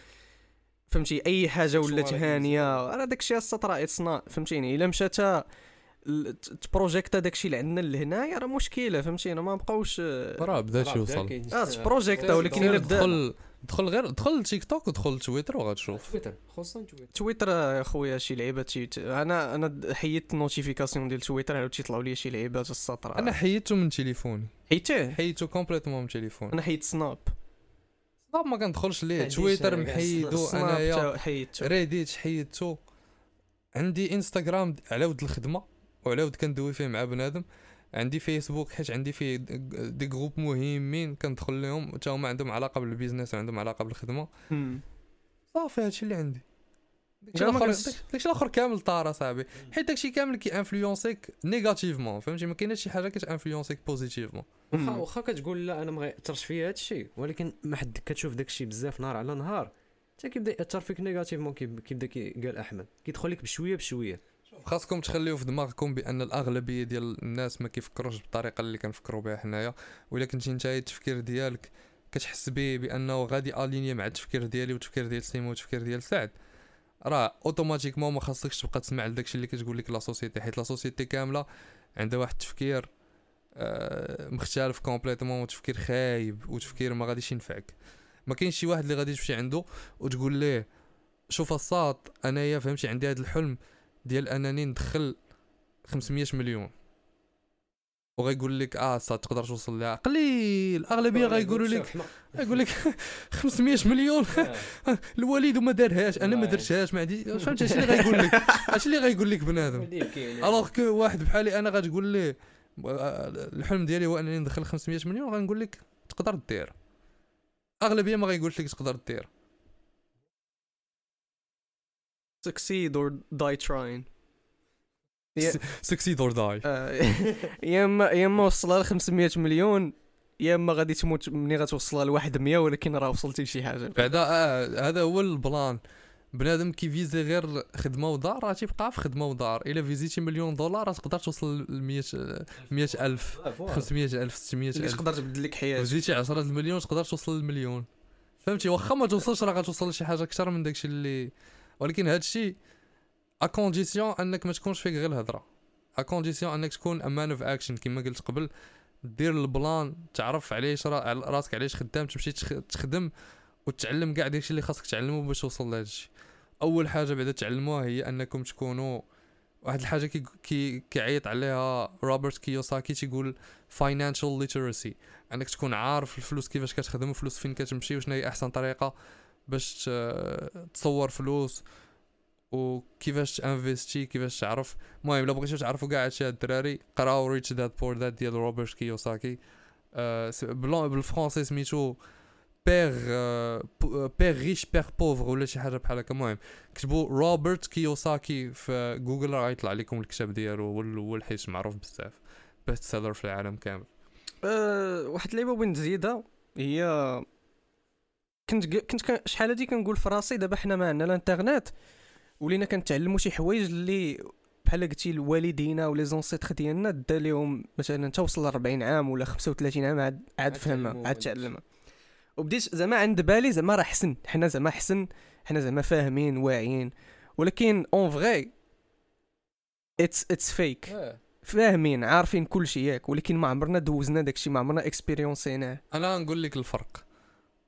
فهمتي أي حاجة ولات هانية راه داك الشيء السط راه اتصنع فهمتيني إلا مشات تبروجيكتا داك الشيء لعندنا لهنايا راه مشكلة فهمتينا ما بقاوش راه بدا يوصل آه تبروجيكتا ولكن الا بدا دخل دخل غير دخل تيك توك ودخل تويتر وغتشوف. تويتر خصوصا تويتر. تويتر آه، خويا شي لعيبات شي أنا أنا حيدت النوتيفيكاسيون ديال تويتر عاود تيطلعوا لي شي لعيبات السطر أنا حيدته من تليفوني. حيدته؟ حيدته complètement من تليفوني. أنا حيدت سناب صعب ما كندخلش ليه؟ تويتر محيدو أنايا ريديت حيدته عندي إنستغرام على ود الخدمة وعلى ود كندوي فيه مع بنادم. عندي فيسبوك حيت عندي فيه des groupes مهمين كندخل لهم حتى هما عندهم علاقة بال business وعندهم علاقة بالخدمة. صافي هادشي اللي عندي. داكشي الآخر كنس- داكشي الآخر كامل طار صاحبي حيت داكشي كامل كي influencerيك négativement فهمتي؟ ما كايناش شي حاجة كت influencerيك positivement. واخا. واخا كتقول لا أنا ما غيأثرش فيا هادشي ولكن ما حد كتشوف داكشي بزاف نهار على نهار حتى كيبدا يأثر فيك négativement كيب- كيبدا كي قال أحمد. كيدخل لك بشوية. بشويه خاصكم تخليو في دماغكم بأن الأغلبية ديال الناس ما كيفكروش بالطريقة اللي كنفكروا بها حنايا. ولا كنتي نتايا التفكير ديالك كتحس به بأنه غادي aligné مع التفكير ديالي والتفكير ديال سيمو والتفكير ديال سعد. راه automatiquement ما خاصكش تبقى تسمع لداكشي اللي كتقول لك la société حيت la société كاملة عندها واحد التفكير آه، مختلف complètement وتفكير خايب وتفكير ما غاديش ينفعك. ما كاينش شي واحد اللي غادي تمشي عنده وتقول ليه شوف الساط أنايا فهمتي عندي هذا الحلم ديال أنني ندخل 500 مليون. وغيقول لك آه صا تقدر توصل لها قليل. الاغلبيه غيقولوا لك يقول لك 500 *laughs* مليون. *laughs* الوالد وما دارهاش أنا ما درتهاش ما عندي فهمت اش اللي غيقول لك؟ *laughs* اش اللي غيقول لك بنادم؟ alors que واحد بحالي أنا غتقول ليه الحلم ديالي هو أنني ندخل 500 مليون غنقول لك تقدر دير. أغلبية ما غيقولش لك تقدر دير. Succeed or die trying. Succeed or die يا اما يا إما وصلها ل 500 مليون يا إما غادي تموت ملي غتوصلها ل 100 ولكن راه وصلتي لشي حاجة. بعدا آه هذا هو ال plan. بنادم كي viser غير خدمة ودار راه تيبقى في خدمة ودار إلا viserتي مليون دولار راه تقدر توصل ل 100 100 ألف 500 ألف 600 اللي ألف. تقدر تبدل لك حياتك. وزيدتي 10 المليون تقدر توصل للمليون. فهمتي؟ واخا ما توصلش راه غتوصل لشي حاجة أكثر من داكشي اللي ولكن هادشي à condition أنك ما تكونش فيك غير الهضره à condition أنك تكون a man of action كما قلت قبل. دير ال plan تعرف علاش راسك علاش خدام تمشي تخ- تخدم وتعلم كاع داكشي اللي خاصك تعلمه باش توصل لهادشي أول حاجة بعدا تعلموها هي أنكم تكونوا واحد الحاجة كي كي كيعيط عليها روبرت كيوساكي تيقول financial literacy. أنك تكون عارف الفلوس كيفاش كتخدم والفلوس فين كتمشي وشنو هي أحسن طريقة باش تصور فلوس. وكيفاش ت investir كيفاش تعرف. المهم إلا بغيتو تعرفوا كاع هادشي هاد الدراري قراو Rich Dad Poor Dad ديال روبرت كيوساكي آه بلون بال français سميتو père père riche père pauvre ولا شي حاجة بحال هكا. المهم كتبوا روبرت كيوساكي في جوجل راه غيطلع لكم الكتاب ديالو هو ال- هو الحيت معروف بزاف. best seller في العالم كامل. أه واحد اللعيبة بغيت نزيدها هي كنت كنت كن- شحال هادي كنقول في راسي؟ دابا حنا ما عندنا الانترنت. ولينا كنتعلموا شي حوايج اللي بحال قلتي الوالدينا ولا ancêtres ديالنا دا ليهم مثلا توصل ل 40 عام ولا 35 عام عاد عاد فهمها عاد. تعلمها. وبديت زعما عند بالي زعما راه حسن حنا زعما حسن حنا زعما فاهمين واعيين. ولكن en vrai it's it's fake فاهمين عارفين كل شيء ياك ولكن ما عمرنا دوزنا داكشي ما عمرنا expériencerناه أنا نقول لك الفرق.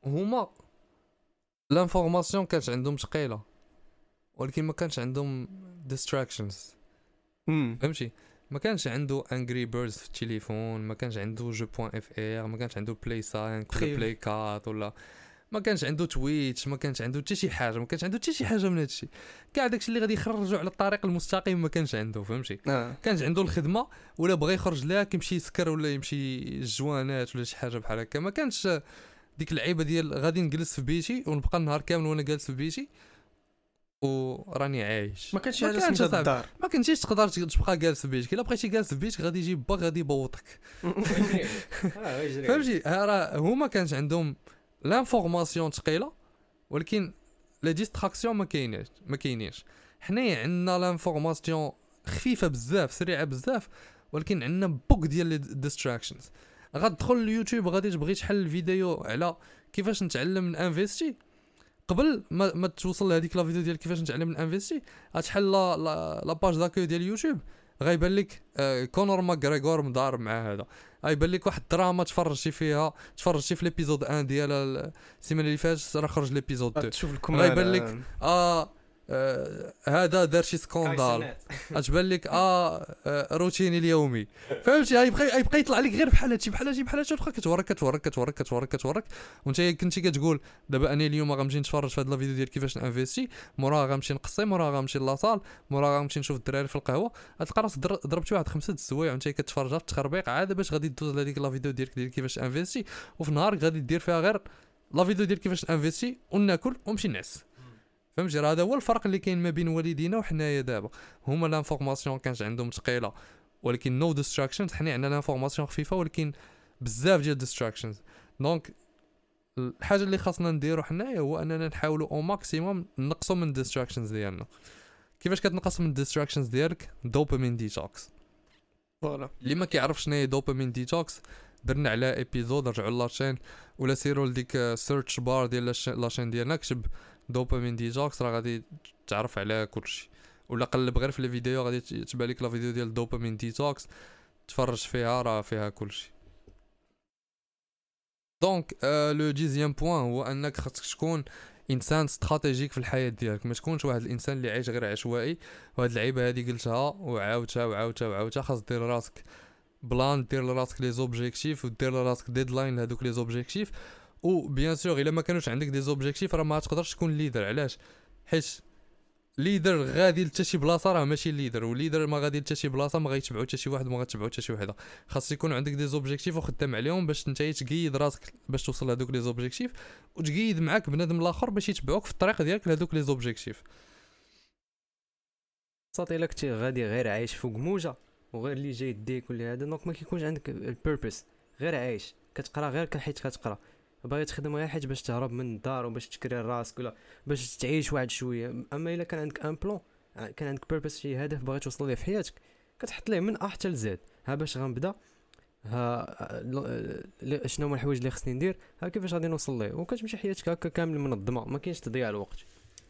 هما l'information كانت عندهم ثقيلة. ولكن ما كانش عندهم distractions فهمتي؟ ما كانش عنده Angry Birds في التليفون ما كانش عنده jeu point fr ما كانش عنده Play 5 ولا Play 4 ولا ما كانش عنده Twitch ما كانش عنده حتى شي حاجة ما كانش عنده حتى شي حاجة من هادشي كاع داكشي اللي غادي يخرجوا على الطريق المستقيم ما كانش عنده فهمتي؟ آه. كانت عنده الخدمة ولا بغى يخرج لها كيمشي يسكر ولا يمشي الجوانات ولا شي حاجة بحال هكا. ما كانش ديك اللعيبه ديال غادي نجلس في بيتي ونبقى النهار كامل وأنا جالس في بيتي. وراني عايش. ما كانش حاجة سميتها. الدار. ما كنتيش تقدر تبقى جالس في بيتك. إلا بقيتي جالس في بيتك غادي يجي با غادي يبوطك *laughs* فهمتي فهمتي؟ ها راه هما كانش عندهم l'information ثقيله ولكن la distraction ما كايناش ما كاينينش. حنايا عندنا l'information خفيفة بزاف سريعة بزاف ولكن عندنا beaucoup ديال ال distractions غتدخل اليوتيوب غادي تبغي تحل الفيديو على كيفاش نتعلم ن investir؟ قبل ما, ما توصل لهذيك la vidéo ديال كيفاش نتعلم ن investir غتحل لا لا, la page d'accueil ديال اليوتيوب غيبان لك آه كونور ماكريغور مضارب مع هذا. غيبان لك واحد الدراما تفرجتي فيها تفرجتي في l'épisode 1 ديال السيمانة اللي فاتت راه خرج l'épisode 2 تشوف الكمال غيبان لك آه, آه هذا دار شي scandale. اجبان *laughs* لك؟ آه, آه روتيني اليومي. فهمتي؟ غيبقى غيبقى يطلع لك غير بحال هادشي بحال هادشي بحال هادشي. وتبقى كتورك كتورك كتورك كتورك كتورك. وأنت كنتي كتقول دابا أنا اليوم غنمشي نتفرج في هاد la vidéo ديال كيفاش ن investir. موراها غنمشي نقصي موراها غنمشي la salle موراها غنمشي نشوف الدراري في القهوة. غتلقى راسك ضربتي واحد خمسة د السوايع وأنت كتفرج في التخربيق عاد باش غادي دوز لهاديك la vidéo ديالك ديال كيفاش investir وفي نهارك غادي دير فيها غير la vidéo ديال كيفاش investir وناكل ونمشي نعس. فهمتي راه هذا هو الفرق اللي كاين ما بين والدينا وحنايا دابا. هما l'information كانت عندهم ثقيله ولكن no distractions حنا عندنا l'information خفيفة ولكن بزاف ديال distractions donc الحاجة اللي خاصنا نديرو حنايا هو أننا نحاولوا au maximum نقصوا من ال distractions ديالنا. كيفاش كتنقص من ال distractions ديالك؟ dopamine detox Voilà. اللي ما كيعرفش شنو هي dopamine detox درنا على épisode رجعوا la chaîne ولا سيروا لديك search bar ديال la ch- la chaîne ديالنا كتب dopamine detox راه غادي تعرف على كلشي. ولا قلب غير في الفيديو غادي ت- تبان لك la vidéo ديال dopamine detox تفرج فيها راه فيها كلشي. donc le deuxième point هو أنك خاصك تكون إنسان stratégique في الحياة ديالك. ما تكونش واحد الإنسان اللي عايش غير عشوائي وهاد اللعيبه هادي قلتها وعاودتها وعاودتها وعاودتها. خاص دير راسك plan دير لراسك les objectifs ودير لراسك deadline لهذوك les objectifs و bien sûr إلا ما كانوش عندك des objectifs راه ما تقدرش تكون leader. علاش؟ حيت leader غادي لتا شي بلاصة راه ماشي ليدر و leader ما غادي لتا شي بلاصة ما غيتبعو حتى شي واحد ما غتبعو حتى شي وحدة. خاص يكون عندك des objectifs وخدام عليهم باش نتايا تقيد راسك باش توصل لهذوك les objectifs وتقيد معاك بنادم الآخر باش يتبعوك في الطريق ديالك لهذوك les objectifs. صات إلا كنتي غادي غير عايش فوق موجة وغير اللي جاي يديك ولا هذا donc ما كيكونش عندك ال purpose غير عايش. كتقرا غير حيت كتقرا. باغي تخدم غير حيت باش تهرب من الدار وباش تكري راسك ولا باش تعيش واحد شوية. أما إلا كان عندك un plan كان عندك purpose شي هدف باغي توصل ليه في حياتك كتحط ليه من A حتى ل Z ها باش غنبدا. ها شنو هما الحوايج اللي خصني ندير؟ ها كيفاش غادي نوصل ليه؟ وكتمشي حياتك هكا كامل منظمه ما كاينش تضييع الوقت.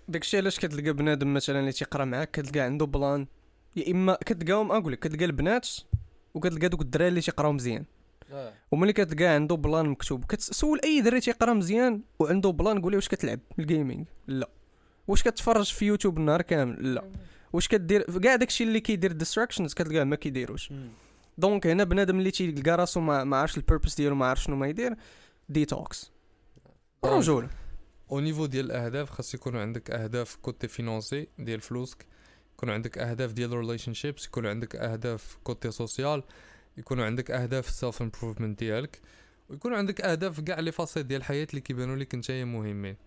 داكشي علاش كتلقى بنادم مثلا اللي تيقرا معاك كتلقى عنده plan يا إما كتلقاهم أقول لك كتلقى البنات وكتلقى دوك الدراري اللي تيقراو مزيان. وملي كتلقى عنده plan مكتوب كتسول أي دري تيقرا مزيان وعنده plan قول واش كتلعب ال gaming لا. واش كتفرج في يوتيوب النهار كامل؟ لا. واش كدير؟ كاع داكشي اللي كيدير distractions كتلقاه ما كيديروش. donc هنا بنادم اللي تيلقى راسو ما, ما عارفش ال purpose ديالو ما عارف شنو ما يدير ديتوكس رجوله au niveau ديال الاهداف خاص يكون عندك اهداف côté financier ديال فلوسك يكون عندك اهداف ديال relationships يكون عندك اهداف côté social يكون عندك أهداف self-improvement ديالك ويكون عندك أهداف كاع les facettes ديال الحياة اللي كيبانوا لك نتايا مهمين.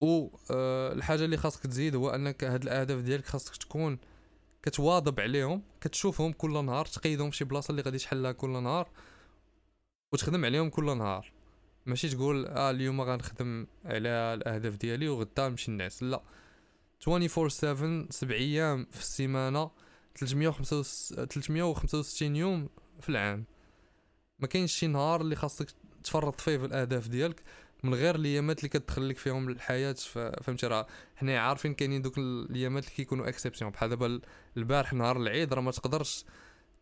و آه الحاجة اللي خاصك تزيد هو أنك هاد الأهداف ديالك خاصك تكون كتواظب عليهم كتشوفهم كل نهار تقيدهم في شي بلاصة اللي غادي تحلها كل نهار وتخدم عليهم كل نهار. ماشي تقول آه اليوم غنخدم على الأهداف ديالي وغدا نمشي نعس لا. 24 7 7 أيام في السيمانة 365 365 يوم في العام. ما كاينش شي نهار اللي خاصك تفرط فيه في الأهداف ديالك من غير الايامات اللي كتدخل لك فيهم الحياة فهمتي راه؟ حنا عارفين كاينين دوك الايامات اللي كيكونوا اكسبسيون بحال دابا البارح نهار العيد راه ما تقدرش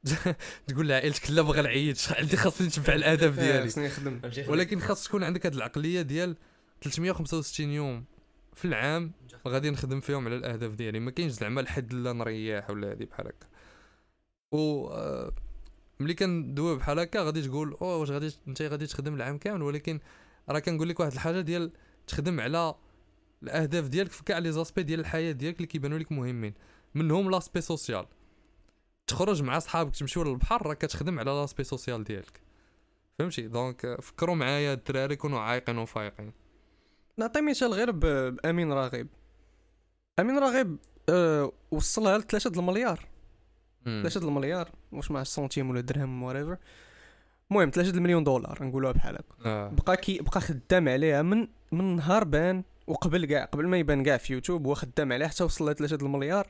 *laughs* تقول لعائلتك لا باغي نعيد عندي خاصني نتبع الأهداف *laughs* ديالي. خصني نخدم. ولكن خاص تكون عندك هذه العقلية ديال 365 يوم. في العام غادي نخدم فيهم على الأهداف ديالي. ما كاينش زعما الحد لا نريح ولا هادي بحال هكا. و آه، ملي كندوي بحال هكا غادي تقول أو واش غادي انت غادي تخدم العام كامل. ولكن راه كنقول لك واحد الحاجة ديال تخدم على الأهداف ديالك في كاع لي زاسبي ديال الحياة ديالك اللي كيبانوا لك مهمين. منهم l'aspect social. تخرج مع صحابك تمشيو للبحر راه كتخدم على l'aspect social ديالك. فهمتي؟ donc آه، فكروا معايا الدراري كونوا عايقين وفايقين. نعطي مثال غير بأمين راغب. أمين راغب أه وصلها ل 3 المليار. 3 المليار واش مع سنتيم ولا درهم whatever المهم 3 المليون دولار نقولوها بحال هكا. آه. بقى كي بقى خدام عليها من من نهار بان وقبل كاع قبل ما يبان كاع في يوتيوب هو خدام عليها حتى وصل لها 3 المليار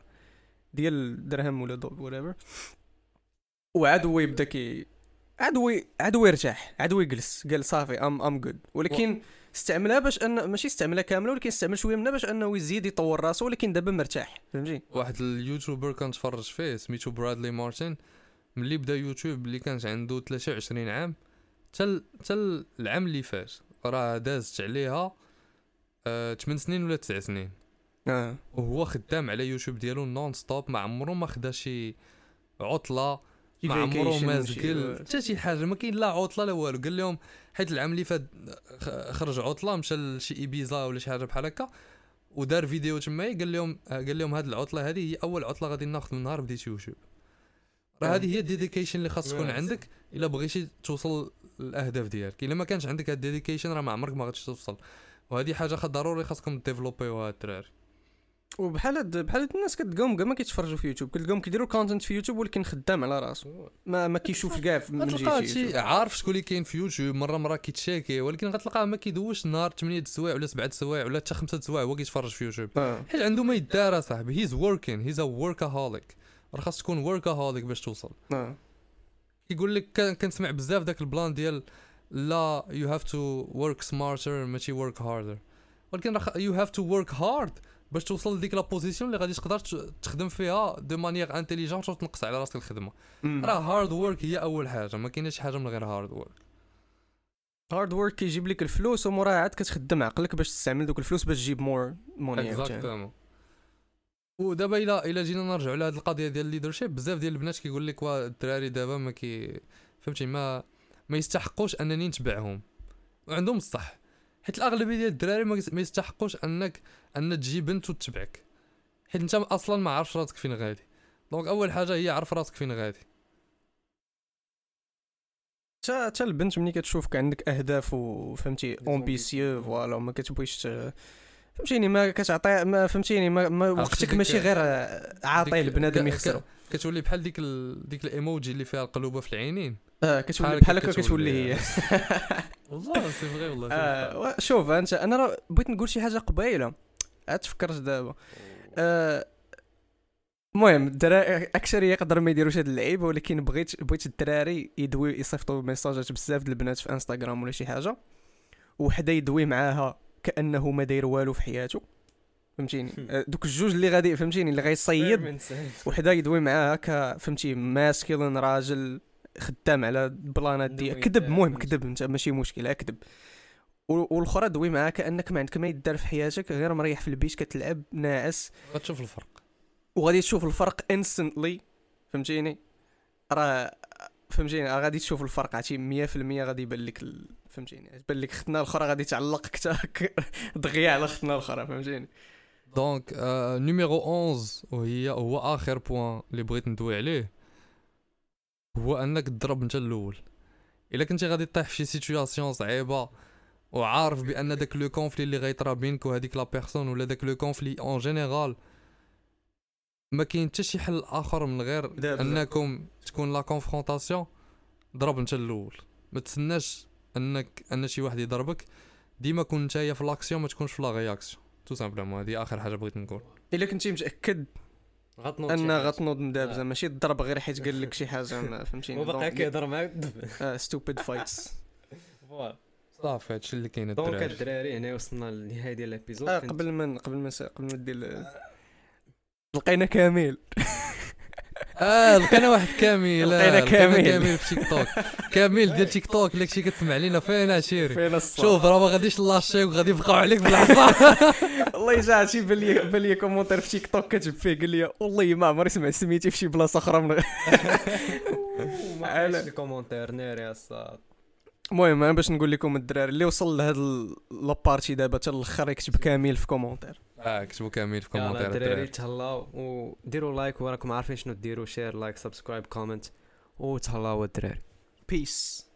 ديال درهم ولا دولار whatever وعاد هو يبدا كي عاد هو عاد هو يرتاح عاد هو يجلس قال صافي I'm I'm good ولكن استعملها باش ان ماشي استعملها كاملة ولكن استعمل شوية منها باش أنه يزيد يطور راسو ولكن دابا مرتاح فهمتي؟ واحد ال YouTuber كنتفرج فيه سميتو برادلي مارتن. ملي بدا يوتيوب اللي كانت عنده 23 عام حتى حتى العام اللي فات راه دازت عليها آه 8 سنين ولا 9 سنين. آه. وهو خدام على يوتيوب ديالو non-stop ما عمرو ما خدا شي عطلة. ما عمرو ما زقل حتى شي حاجة ما كاين لا عطلة لا والو. قال لهم حيت العام اللي فات خرج عطلة مشى لشي إيبيزا ولا شي حاجة بحال هكا ودار فيديو تما قال لهم قال لهم هاد العطلة هذه هي أول عطلة غادي ناخذ من نهار بديت يوتيوب. راه. هذه هي ال dedication اللي خاص تكون. عندك إلا بغيتي توصل للأهداف ديالك. إلا ما كانش عندك هاد ال dedication راه ما عمرك ما غاديش توصل. وهذه حاجة ضروري خاصكم ديفلوبيوها الدراري. وبحال هاد بحال هاد الناس كتلقاهم كاع ما كيتفرجوا في يوتيوب. كتلقاهم كيديروا content في يوتيوب ولكن خدام على راسو. ما ما كيشوف كاع في- من جهه. عارف شكون اللي كاين في يوتيوب مره مرة كيتشاكي ولكن غتلقاه ما كيدوش نهار 8 السوايع ولا 7 السوايع ولا حتى 5 السوايع هو كيتفرج في يوتيوب. آه. حيت عنده ما يدار اصاحبي he's working he's a workaholic راه خاص تكون workaholic باش توصل. آه. كيقول لك كنسمع بزاف داك ال plan ديال لا you have to work smarter ماشي work harder ولكن you have to work hard باش توصل لديك la position اللي غادي تقدر تخدم فيها de manière intelligente وتنقص على راسك الخدمة. راه hard work هي أول حاجة ما كاينش حاجة من غير hard work hard work كيجيب لك الفلوس وموراه عاد كتخدم عقلك باش تستعمل دوك الفلوس باش تجيب more money exactement ودابا الا إلا جينا نرجعوا لهاد القضية ديال ال leadership بزاف ديال البنات كيقول لك وا الدراري دابا ما كي فهمتي ما ما يستحقوش أنني نتبعهم. وعندهم الصح. حيت الأغلبية ديال الدراري ما ما يستحقوش أنك أن تجي بنت وتتبعك. حيت أنت أصلا ما عارفش راسك فين غادي. donc أول حاجة هي عرف راسك فين غادي. حتى حتى البنت ملي كتشوفك عندك أهداف وفهمتي ambitions. voilà ما كتبغيش فهمتيني ما كتعطي ما فهمتيني ما, ما وقتك ماشي غير عاطي لبنادم يخسرو كتولي بحال ديك ال... ديك الإيموجي اللي فيها القلوبة في العينين. آه كتولي بحال هكا كتولي. هي *laughs* *laughs* والله c'est vrai والله آه، شوف انت أنا بغيت نقول شي حاجة قبيلة. تفكرت دابا. آه، المهم الدراري أكثر يقدر ما يديروش هاد اللعيبة ولكن بغيت بغيت الدراري يدوي يصيفطوا ميساجات بزاف د البنات في إنستغرام ولا شي حاجة وحدا يدوي معاها كأنه ما داير والو في حياته. فهمتيني؟ آه، دوك الجوج اللي غادي فهمتيني؟ اللي غيصيد وحدا يدوي معاها ك فهمتي؟ masculin راجل خدام على ال plan ات دي دوي كذب المهم. كذب انت ماشي مشكل كذب. والاخرى دوي معاها كانك ما عندك ما يدار في حياتك غير مريح في البيت كتلعب ناعس. غتشوف الفرق. وغادي تشوف الفرق instantly فهمتيني؟ راه فهمتيني؟ راه غادي تشوف الفرق عرفتي 100% غادي يبان لك ال- فهمتيني؟ يبان لك ختنا الاخرى غادي تعلق كتا *laughs* دغيا على ختنا الاخرى فهمتيني؟ donc numéro 11 وهي هو آخر point اللي بغيت ندوي عليه هو أنك تضرب أنت الأول. إلا كنتي غادي طيح في شي situation صعيبة وعارف بأن داك le conflit اللي غيطرا بينك وهذيك la personne ولا داك le conflit en général ما كاين حتى شي حل آخر من غير. أنكم تكون la confrontation ضرب أنت الأول. ما تسناش انك أن شي واحد يضربك. ديما كون نتايا في l'action ما تكونش في la réaction tout simplement هذه آخر حاجة بغيت نقول. إلا كنتي متأكد غتنوض أن. غتنوض مدابزه آه. ماشي تضرب غير حيت قال لك شي حاجة ما فهمتيني. وبقى كيهضر معاك. stupid fights voilà صافي هادشي اللي كاين donc الدراري. الدراري هنا وصلنا للنهايه ديال ال épisode. آه قبل ما قبل ما قبل ما دير لقينا كامل. *laughs* آه لقينا واحد كامل. لقينا كامل. كامل في تيك توك *laughs* كامل ديال تيك توك اللي كنتي كتسمع لينا فين عشيري فين شوف راه ما غاديش لاشي وغادي يبقاو عليك بالعصا. *laughs* والله يجا عرفتي بان لي بان لي كومونتير في تيك توك كتب فيه قال لي والله ما عمري سمعت سميتي في شي بلاصة أخرى من على- عرفتش الكومونتير ناري الصاد المهم أنا باش نقول لكم الدراري اللي وصل لهاد ال- لابارتي دابا حتى الآخر يكتب كامل في كومونتير. آه كتبوا كامل في الدراري الدراري. تهلاو وديروا like وراكم عارفين شنو ديروا share like subscribe comment وتهلاو الدراري. peace